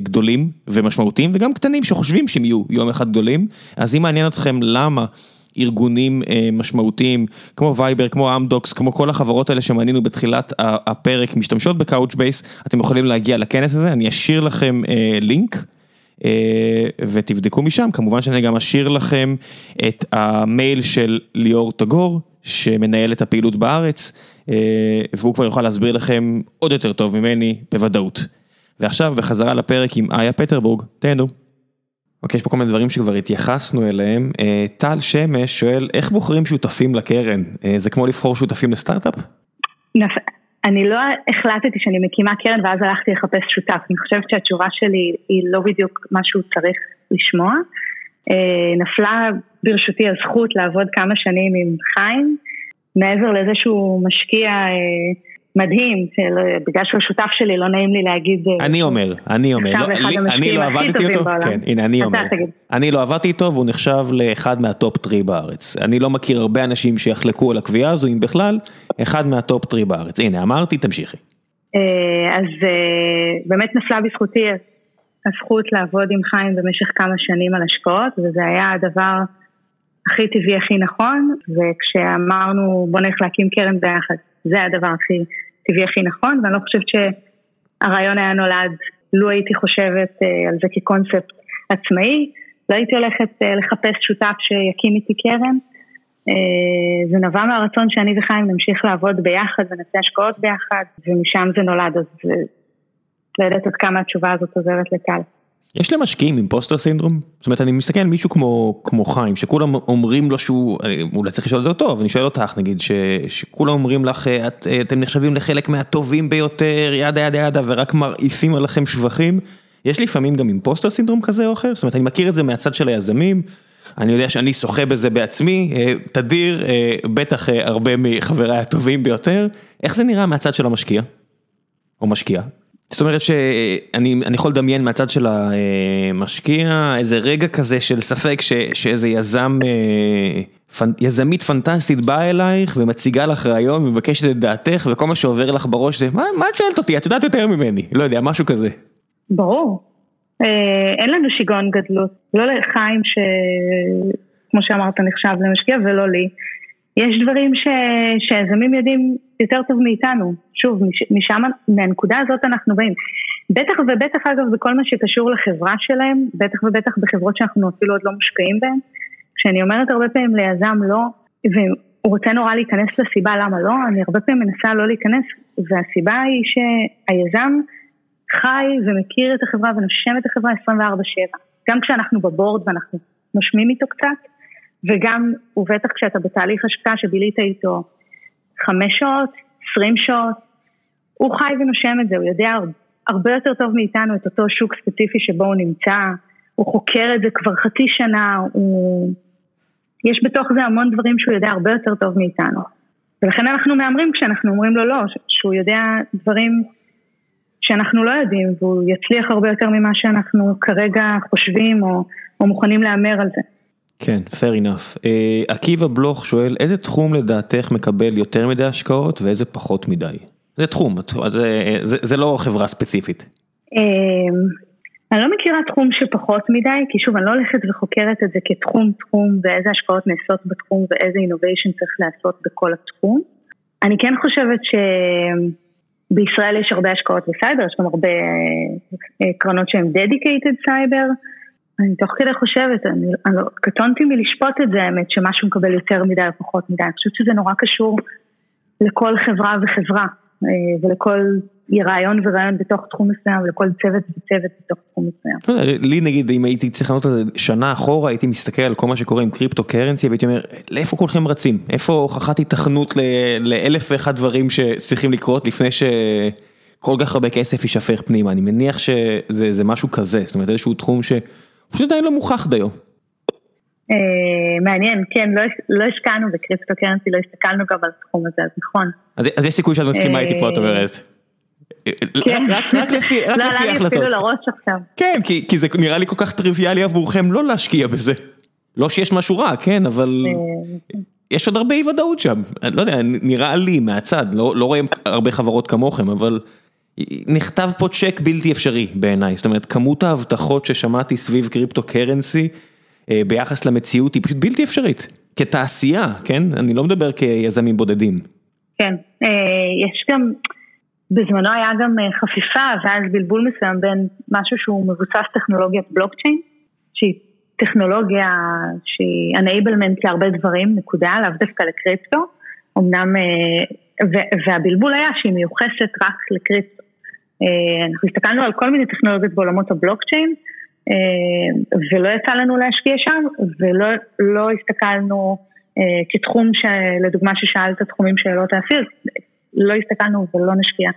גדולים ומשמעותיים וגם קטנים שחושבים שהם יהיו יום אחד גדולים, אז אם מעניין אתכם למה ארגונים משמעותיים כמו וייבר, כמו אמדוקס, כמו כל החברות האלה שמנינו בתחילת הפרק משתמשות ב Couchbase, אתם יכולים להגיע לכנס הזה, אני אשאיר לכם לינק. אה, ותבדקו משם, כמובן שאני גם אשאיר לכם את המייל של ליאור טגור, שמנהל את הפעילות בארץ, אה, והוא כבר יוכל להסביר לכם עוד יותר טוב ממני בוודאות. ועכשיו בחזרה לפרק עם איה פטרבורג, תהנו. אוקיי, יש פה כל מיני דברים שכבר התייחסנו אליהם. אה, טל שמש שואל, איך בוחרים שותפים לקרן? זה כמו לבחור שותפים לסטארט-אפ? אני לא החלטתי שאני מקימה קרן ואז הלכתי לחפש שותף, אני חושבת שהתשובה שלי היא לא בדיוק מה שהוא צריך לשמוע. אה, נפלה ברשותי הזכות לעבוד כמה שנים עם חיים, מעבר לזה שהוא משקיע אה, מדהים, בגלל שהוא שותף שלי לא נעים לי להגיד... אה, אני אומר, אני אומר, לא, אני לא עבדתי איתו, כן, הנה אני אומר, אני לא עבדתי איתו והוא נחשב לאחד מהטופ טרי בארץ, אני לא מכיר הרבה אנשים שיחלקו על הקביעה הזו אם בכלל, אחד מה top three בארץ, הנה אמרתי, תמשיכי. אה, אז אה, באמת נפלה בזכותי הזכות לעבוד עם חיים במשך כמה שנים על השקעות וזה היה הדבר הכי טבעי, הכי נכון, וכשאמרנו בוא נלך להקים קרן ביחד, זה הדבר הכי טבעי, הכי נכון, ואני לא חושבת שהרעיון היה נולד, לו הייתי חושבת אה, על זה כקונספט עצמאי, לא הייתי הולכת אה, לחפש שותף שיקים איתי קרן. אה, זה נבע מהרצון שאני וחיים נמשיך לעבוד ביחד ונעשה השקעות ביחד, ומשם זה נולד, אז לא יודעת עד כמה התשובה הזאת עוזרת לטל. יש למשקיעים אימפוסטר סינדרום? זאת אומרת אני מסתכל על מישהו כמו כמו חיים שכולם אומרים לו שהוא אולי צריך לשאול את זה אותו אני שואל אותך נגיד ש, שכולם אומרים לך את, אתם נחשבים לחלק מהטובים ביותר ידה ידה ידה ורק מרעיפים עליכם שבחים. יש לפעמים גם אימפוסטר סינדרום כזה או אחר? זאת אומרת אני מכיר את זה מהצד של היזמים. אני יודע שאני שוחה בזה בעצמי, אה, תדיר, אה, בטח אה, הרבה מחבריי הטובים ביותר. איך זה נראה מהצד של המשקיע? או משקיעה? זאת אומרת שאני יכול לדמיין מהצד של המשקיע איזה רגע כזה של ספק ש, שאיזה יזם, אה, יזמית פנטסטית באה אלייך ומציגה לך רעיון ומבקשת את דעתך וכל מה שעובר לך בראש זה מה, מה את שואלת אותי את יודעת יותר ממני לא יודע משהו כזה. ברור אה, אין לנו שיגעון גדלות לא לחיים שכמו שאמרת נחשב למשקיע ולא לי. יש דברים ש... שיזמים יודעים יותר טוב מאיתנו, שוב, מש... משם, מהנקודה הזאת אנחנו באים. בטח ובטח אגב בכל מה שקשור לחברה שלהם, בטח ובטח בחברות שאנחנו אפילו עוד לא מושקעים בהן. כשאני אומרת הרבה פעמים ליזם לא, והוא רוצה נורא להיכנס לסיבה למה לא, אני הרבה פעמים מנסה לא להיכנס, והסיבה היא שהיזם חי ומכיר את החברה ונושם את החברה 24/7. גם כשאנחנו בבורד ואנחנו נושמים איתו קצת, וגם, ובטח כשאתה בתהליך השקעה שבילית איתו חמש שעות, עשרים שעות, הוא חי ונושם את זה, הוא יודע הרבה יותר טוב מאיתנו את אותו שוק ספציפי שבו הוא נמצא, הוא חוקר את זה כבר חצי שנה, הוא... יש בתוך זה המון דברים שהוא יודע הרבה יותר טוב מאיתנו. ולכן אנחנו מהמרים כשאנחנו אומרים לו לא, שהוא יודע דברים שאנחנו לא יודעים, והוא יצליח הרבה יותר ממה שאנחנו כרגע חושבים או, או מוכנים להמר על זה. כן, fair enough. Uh, עקיבא בלוך שואל, איזה תחום לדעתך מקבל יותר מדי השקעות ואיזה פחות מדי? זה תחום, זה, זה, זה לא חברה ספציפית. אמ, אני לא מכירה תחום שפחות מדי, כי שוב, אני לא הולכת וחוקרת את זה כתחום תחום ואיזה השקעות נעשות בתחום ואיזה innovation צריך לעשות בכל התחום. אני כן חושבת שבישראל יש הרבה השקעות בסייבר, יש גם הרבה אה, קרנות שהן dedicated סייבר. אני תוך כדי חושבת, אני, אני לא, קטונתי מלשפוט את זה האמת, שמשהו מקבל יותר מדי או פחות מדי, אני חושבת שזה נורא קשור לכל חברה וחברה. אה, ולכל רעיון ורעיון בתוך תחום מסוים ולכל צוות וצוות בתוך תחום מסוים. לא לי נגיד אם הייתי צריך לענות על זה שנה אחורה הייתי מסתכל על כל מה שקורה עם cryptocurrency והייתי אומר לאיפה כולכם רצים איפה הוכחת התכנות לאלף ואחד דברים שצריכים לקרות לפני שכל כך הרבה כסף יישפך פנימה אני מניח שזה משהו כזה זאת אומרת איזשהו תחום שפשוט עדיין לא מוכח דיו. אה, מעניין, כן, לא, לא השקענו בקריפטו קרנסי, לא הסתכלנו גם על התחום הזה, אז נכון. אז יש סיכוי שאת מסכימה איתי פה, את אומרת. כן. רק לפי החלטות. לא עלה לי אפילו לראש עכשיו. כן, כי זה נראה לי כל כך טריוויאלי עבורכם לא להשקיע בזה. לא שיש משהו רע, כן, אבל אה, יש עוד הרבה אי ודאות שם. לא יודע, נראה לי מהצד, לא, לא רואים הרבה חברות כמוכם, אבל נכתב פה צ'ק בלתי אפשרי בעיניי. זאת אומרת, כמות ההבטחות ששמעתי סביב קריפטו קרנסי, אה, ביחס למציאות היא פשוט בלתי אפשרית, כתעשייה, כן? אני לא מדבר כיזמים בודדים. כן, אה, יש גם, בזמנו היה גם אה, חפיפה ואז בלבול מסוים בין משהו שהוא מבוסס טכנולוגיית בלוקצ'יין, שהיא טכנולוגיה שהיא enablement להרבה דברים, נקודה, לאו דווקא לקריפטו, אמנם, והבלבול היה שהיא מיוחסת רק לקריפטו. אנחנו הסתכלנו על כל מיני טכנולוגיות בעולמות הבלוקצ'יין, אה, ולא יצא לנו להשקיע שם, ולא לא הסתכלנו אה, כתחום שלדוגמה ששאלת תחומים שלא תעשי, לא הסתכלנו ולא נשקיע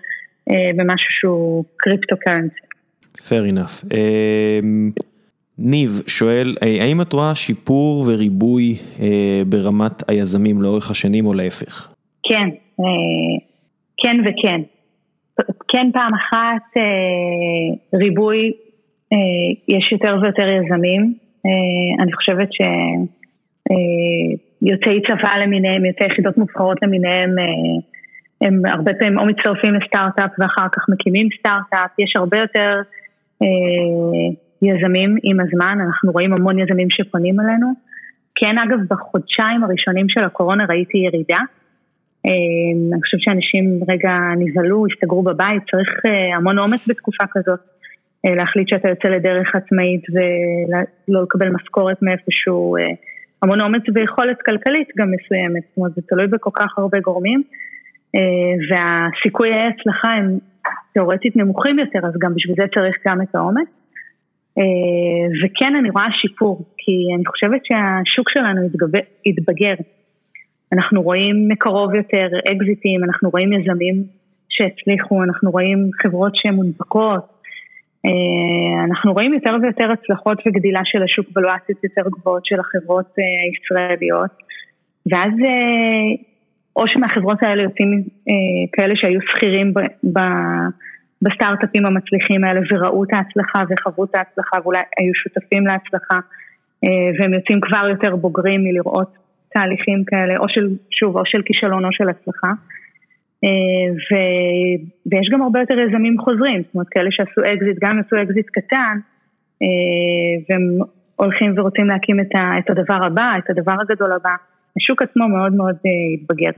אה, במשהו שהוא קריפטו קרנסי. Fair enough. ניב שואל, האם את רואה שיפור וריבוי ברמת היזמים לאורך השנים או להפך? כן, כן וכן. כן פעם אחת ריבוי אה, יש יותר ויותר יזמים, אה, אני חושבת שיוצאי אה, צבא למיניהם, יוצאי יחידות מובחרות למיניהם, הם הרבה פעמים או מצטרפים לסטארט-אפ ואחר כך מקימים סטארט-אפ, יש הרבה יותר יזמים עם הזמן, אנחנו רואים המון יזמים שפונים אלינו. כן, אגב, בחודשיים הראשונים של הקורונה ראיתי ירידה. אני חושבת שאנשים רגע נבהלו, הסתגרו בבית, צריך המון אומץ בתקופה כזאת. אה, להחליט שאתה יוצא לדרך עצמאית ולא לקבל משכורת מאיפשהו, אה, המון אומץ ויכולת כלכלית גם מסוימת, זאת אומרת זה תלוי בכל כך הרבה גורמים אה, והסיכויי ההצלחה הם תאורטית נמוכים יותר אז גם בשביל זה צריך גם את האומץ וכן אני רואה שיפור כי אני חושבת שהשוק שלנו יתבגר, אנחנו רואים מקרוב יותר אקזיטים, אנחנו רואים יזמים שהצליחו, אנחנו רואים חברות שהן מונפקות אה, אנחנו רואים יותר ויותר הצלחות וגדילה של השוק ולואציות יותר גבוהות של החברות אה, הישראליות. ואז אה, או שמהחברות האלה יוצאים כאלה שהיו שכירים בסטארט-אפים המצליחים האלה וראו את ההצלחה וחוו את ההצלחה ואולי היו שותפים להצלחה והם יוצאים כבר יותר בוגרים מלראות תהליכים כאלה או של, שוב, או של כישלון או של הצלחה. אה, ו... ויש גם הרבה יותר יזמים חוזרים, זאת אומרת כאלה שעשו אקזיט, גם עשו אקזיט קטן, אה, והם הולכים ורוצים להקים את, ה... את הדבר הבא, את הדבר הגדול הבא. השוק עצמו מאוד מאוד אה, התבגר.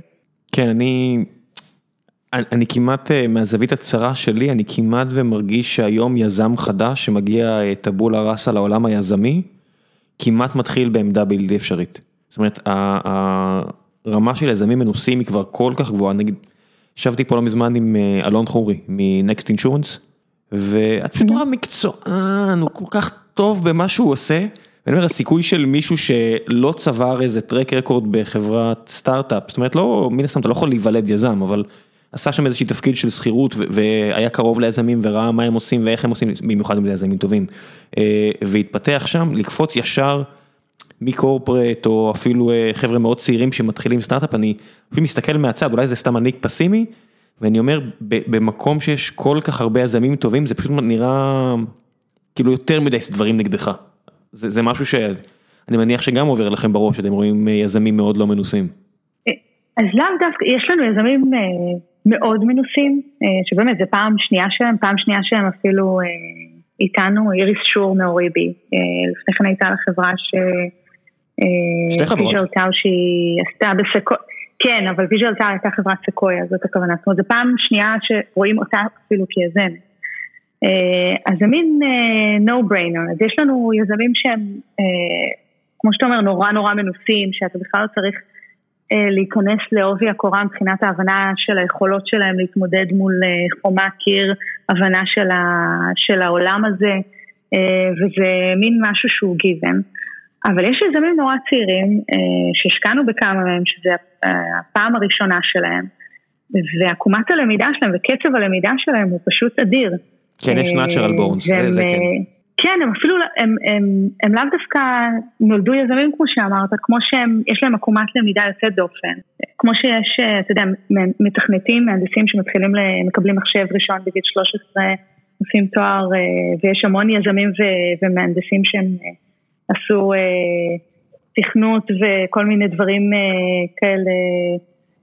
כן, אני, אני כמעט, מהזווית הצרה שלי, אני כמעט ומרגיש שהיום יזם חדש שמגיע טבולה ראסה לעולם היזמי, כמעט מתחיל בעמדה בלתי אפשרית. זאת אומרת, הרמה של יזמים מנוסים היא כבר כל כך גבוהה, נגיד, ישבתי פה לא מזמן עם אה, אלון חורי מנקסט אינשורנס, ואת פשוט רואה מקצוען, הוא כל כך טוב במה שהוא עושה, אני אומר, הסיכוי של מישהו שלא צבר איזה טרק רקורד בחברת סטארט-אפ, זאת אומרת, לא, מן הסתם אתה לא יכול להיוולד יזם, אבל עשה שם איזושהי תפקיד של שכירות והיה קרוב ליזמים וראה מה הם עושים ואיך הם עושים, במיוחד זה יזמים טובים, אה, והתפתח שם, לקפוץ ישר מקורפרט או אפילו אה, חבר'ה מאוד צעירים שמתחילים סטארט-אפ, אני אפילו מסתכל מהצד, אולי זה סתם אני פסימי, ואני אומר, במקום שיש כל כך הרבה יזמים טובים, זה פשוט נראה כאילו יותר מדי דברים נגדך. זה, זה משהו שאני מניח שגם עובר לכם בראש, אתם רואים אה, יזמים מאוד לא מנוסים. אז לאו דווקא, יש לנו יזמים אה, מאוד מנוסים, אה, שבאמת זה פעם שנייה שלהם, פעם שנייה שלהם אפילו איתנו, איריס שור מאוריבי, לפני כן הייתה לה חברה ש... שתי חברות. ויז'ל טאו שהיא עשתה בסקויה, כן, אבל ויז'ל טאו הייתה חברת סקויה, זאת הכוונה, זאת אומרת, זו פעם שנייה שרואים אותה אפילו כיזמת. אה, אז זה מין uh, no brainer, אז יש לנו יזמים שהם, כמו שאתה אומר, נורא נורא מנוסים, שאתה בכלל לא צריך להיכנס לעובי הקורה מבחינת ההבנה של היכולות שלהם להתמודד מול חומה קיר, הבנה של, ה, של העולם הזה, וזה מין משהו שהוא גיוון. אבל יש יזמים נורא צעירים uh, שהשקענו בכמה מהם, שזה הפעם הראשונה שלהם, ועקומת הלמידה שלהם וקצב הלמידה שלהם הוא פשוט אדיר. כן, יש נאצ'רל בורנס, זה זה כן. אה, כן, הם אפילו, הם, הם, הם לאו דווקא נולדו יזמים כמו שאמרת, כמו שהם, יש להם עקומת למידה יוצאת דופן. כמו שיש, אה, אתה יודע, מתכנתים, מהנדסים שמתחילים, מקבלים מחשב ראשון בגיל 13, עושים תואר, אה, ויש המון יזמים ו, ומהנדסים שהם עשו תכנות וכל מיני דברים כאלה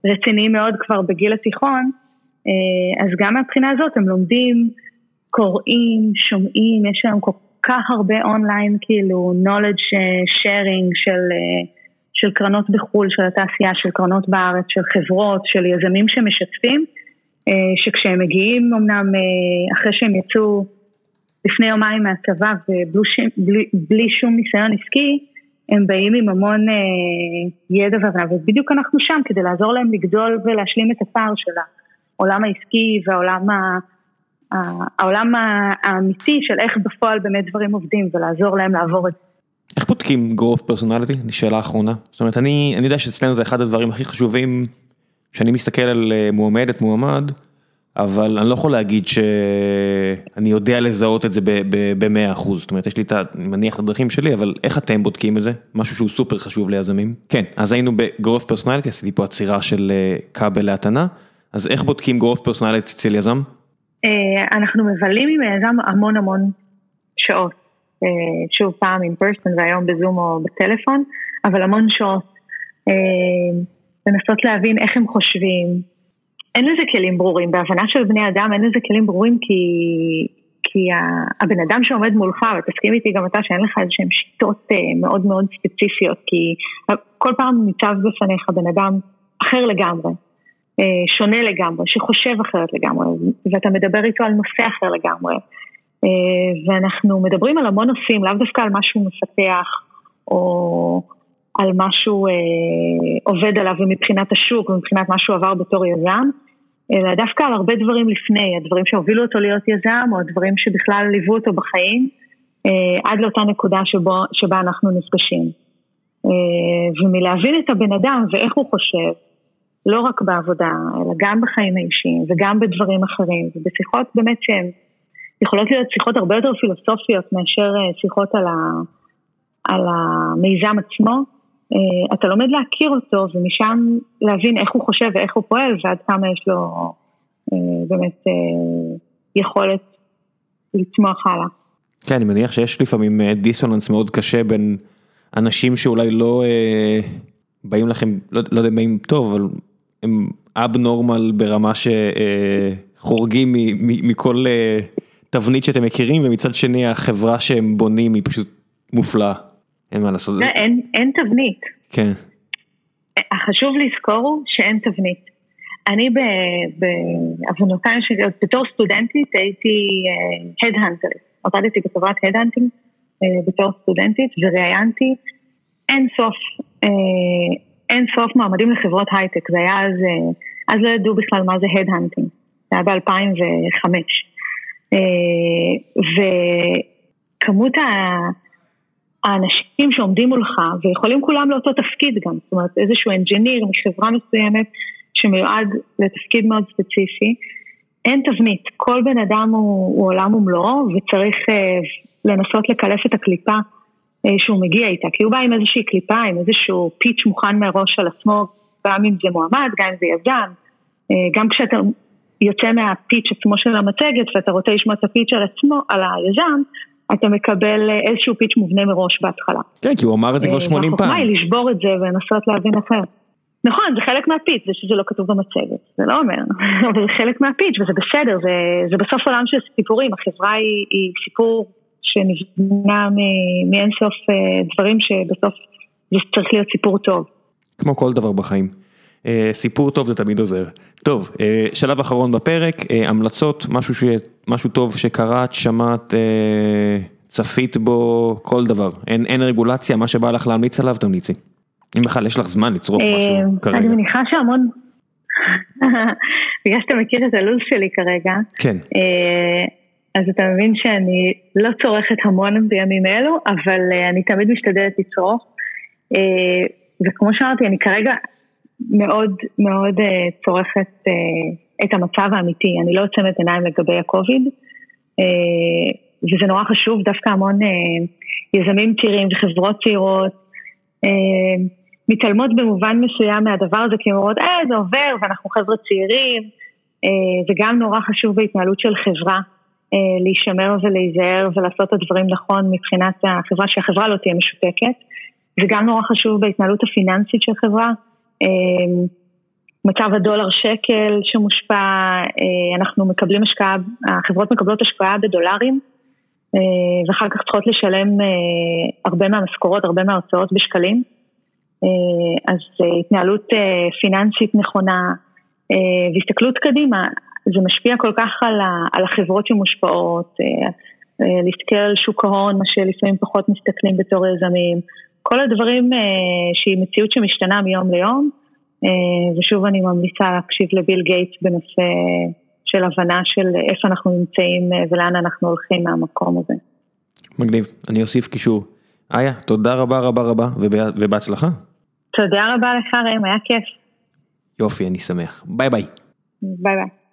רציניים מאוד כבר בגיל התיכון, אז גם מהבחינה הזאת הם לומדים קוראים, שומעים, יש היום כל כך הרבה אונליין, כאילו, knowledge sharing של, של קרנות בחו"ל, של התעשייה, של קרנות בארץ, של חברות, של יזמים שמשתפים, שכשהם מגיעים אמנם אחרי שהם יצאו לפני יומיים מהצבא ובלי שום ניסיון עסקי, הם באים עם המון אה, ידע והבנה, ובדיוק אנחנו שם כדי לעזור להם לגדול ולהשלים את הפער של העולם העסקי והעולם ה... העולם האמיתי של איך בפועל באמת דברים עובדים ולעזור להם לעבור את זה. איך בודקים growth personality? שאלה אחרונה. זאת אומרת, אני, אני יודע שאצלנו זה אחד הדברים הכי חשובים, שאני מסתכל על אה, מועמדת, מועמד, אבל אני לא יכול להגיד שאני יודע לזהות את זה ב-100%, זאת אומרת, יש לי את ה... אני מניח את הדרכים שלי, אבל איך אתם בודקים את זה? משהו שהוא סופר חשוב ליזמים. כן, אז היינו ב-growth personality, עשיתי פה עצירה של אה, כבל להתנה, אז איך בודקים growth personality אצל יזם? אה, אנחנו מבלים עם היזם המון המון שעות, אה, שוב פעם עם פרסטון והיום בזום או בטלפון, אבל המון שעות, לנסות להבין איך הם חושבים. אין לזה כלים ברורים, בהבנה של בני אדם אין לזה כלים ברורים כי, כי הבן אדם שעומד מולך, ותסכים איתי גם אתה שאין לך איזה שהן שיטות מאוד מאוד ספציפיות, כי כל פעם ניצב בפניך בן אדם אחר לגמרי. אה, שונה לגמרי, שחושב אחרת לגמרי, ואתה מדבר איתו על נושא אחר לגמרי. אה, ואנחנו מדברים על המון נושאים, לאו דווקא על משהו מפתח, או על משהו אה, עובד עליו מבחינת השוק ומבחינת מה שהוא עבר בתור יזם, אלא דווקא על הרבה דברים לפני, הדברים שהובילו אותו להיות יזם, או הדברים שבכלל ליוו אותו בחיים, עד לאותה נקודה שבו, שבה אנחנו נפגשים. ומלהבין את הבן אדם ואיך הוא חושב, לא רק בעבודה, אלא גם בחיים האישיים וגם בדברים אחרים, ובשיחות באמת שהן יכולות להיות שיחות הרבה יותר פילוסופיות מאשר אה, שיחות על, ה, על המיזם עצמו, אה, אתה לומד להכיר אותו ומשם להבין איך הוא חושב ואיך הוא פועל ועד כמה יש לו אה, באמת יכולת לצמוח הלאה. כן, אני מניח שיש לפעמים דיסוננס מאוד קשה בין אנשים שאולי לא באים לכם, לא, לא יודע אם באים טוב, אבל הם אבנורמל ברמה שחורגים מכל אה, תבנית שאתם מכירים, ומצד שני החברה שהם בונים היא פשוט מופלאה. אין מה לעשות. לא, אין, אין תבנית. כן. החשוב לזכור הוא שאין תבנית. אני בעוונותיי, בתור סטודנטית הייתי הדהנטרית. אה, עבדתי בחברת הדהנטינג אה, בתור סטודנטית וראיינתי אין סוף אין סוף מועמדים לחברות הייטק, זה היה אז, אה, אז לא ידעו בכלל מה זה headhunting, זה היה ב-2005. אה, וכמות האנשים שעומדים מולך, ויכולים כולם לאותו תפקיד גם, זאת אומרת איזשהו engineer מחברה מסוימת שמיועד לתפקיד מאוד ספציפי, אין תבנית, כל בן אדם הוא, הוא עולם ומלואו וצריך אה, לנסות לקלף את הקליפה אה, שהוא מגיע איתה, כי הוא בא עם איזושהי קליפה, עם איזשהו פיץ' מוכן מראש על עצמו, גם אם זה מועמד, גם אם זה יזם, אה, גם כשאתה יוצא מהפיץ' עצמו של המצגת ואתה רוצה לשמוע את הפיץ' על עצמו, על היזם, אתה מקבל אה, איזשהו פיץ' מובנה מראש בהתחלה. כן, כי הוא אמר את זה כבר 80 פעם. והחוכמה היא לשבור את זה ולנסות להבין אחרת. נכון, זה חלק מהפיץ', זה שזה לא כתוב במצגת, זה לא אומר, אבל זה חלק מהפיץ' וזה בסדר, זה, זה בסוף עולם של סיפורים, החברה היא, היא סיפור שנבנה מאינסוף אה, דברים שבסוף זה צריך להיות סיפור טוב. כמו כל דבר בחיים. אה, סיפור טוב זה תמיד עוזר. טוב, אה, שלב אחרון בפרק, המלצות, משהו, ש... משהו טוב שקראת, שמעת, צפית בו, כל דבר. אין, אין רגולציה, מה שבא לך להמליץ עליו, תמליצי. אם בכלל יש לך זמן לצרוך משהו כרגע. אני מניחה שהמון, בגלל שאתה מכיר את הלו"ז שלי כרגע. כן. אז אתה מבין שאני לא צורכת המון בימים אלו, אבל אני תמיד משתדלת לצרוך. וכמו שאמרתי, אני כרגע מאוד מאוד uh, צורכת uh, את המצב האמיתי, אני לא עוצמת עיניים לגבי הקוביד, uh, וזה נורא חשוב, דווקא המון יזמים צעירים וחברות צעירות מתעלמות במובן מסוים מהדבר הזה, כי הן אומרות, אה, זה עובר ואנחנו חבר'ה צעירים, uh, זה גם נורא חשוב בהתנהלות של חברה. אה, להישמר ולהיזהר ולעשות את הדברים נכון מבחינת החברה, שהחברה לא תהיה משותקת. זה גם נורא חשוב בהתנהלות הפיננסית של חברה. אה, מצב הדולר שקל שמושפע, אה, אנחנו מקבלים השקעה, החברות מקבלות השקעה בדולרים ואחר כך צריכות לשלם הרבה מהמשכורות, הרבה מההוצאות בשקלים. אז התנהלות פיננסית נכונה והסתכלות קדימה, זה משפיע כל כך על, החברות שמושפעות, אה, אה, להסתכל על שוק ההון, מה שלפעמים פחות מסתכלים בתור יזמים, כל הדברים אה, שהיא מציאות שמשתנה מיום ליום, ושוב אני ממליצה להקשיב לביל גייטס בנושא של הבנה של איפה אנחנו נמצאים ולאן אנחנו הולכים מהמקום הזה. מגניב, אני אוסיף קישור. איה, תודה רבה רבה רבה ובהצלחה. תודה רבה לך ראם, היה כיף. יופי, אני שמח. ביי ביי. ביי ביי.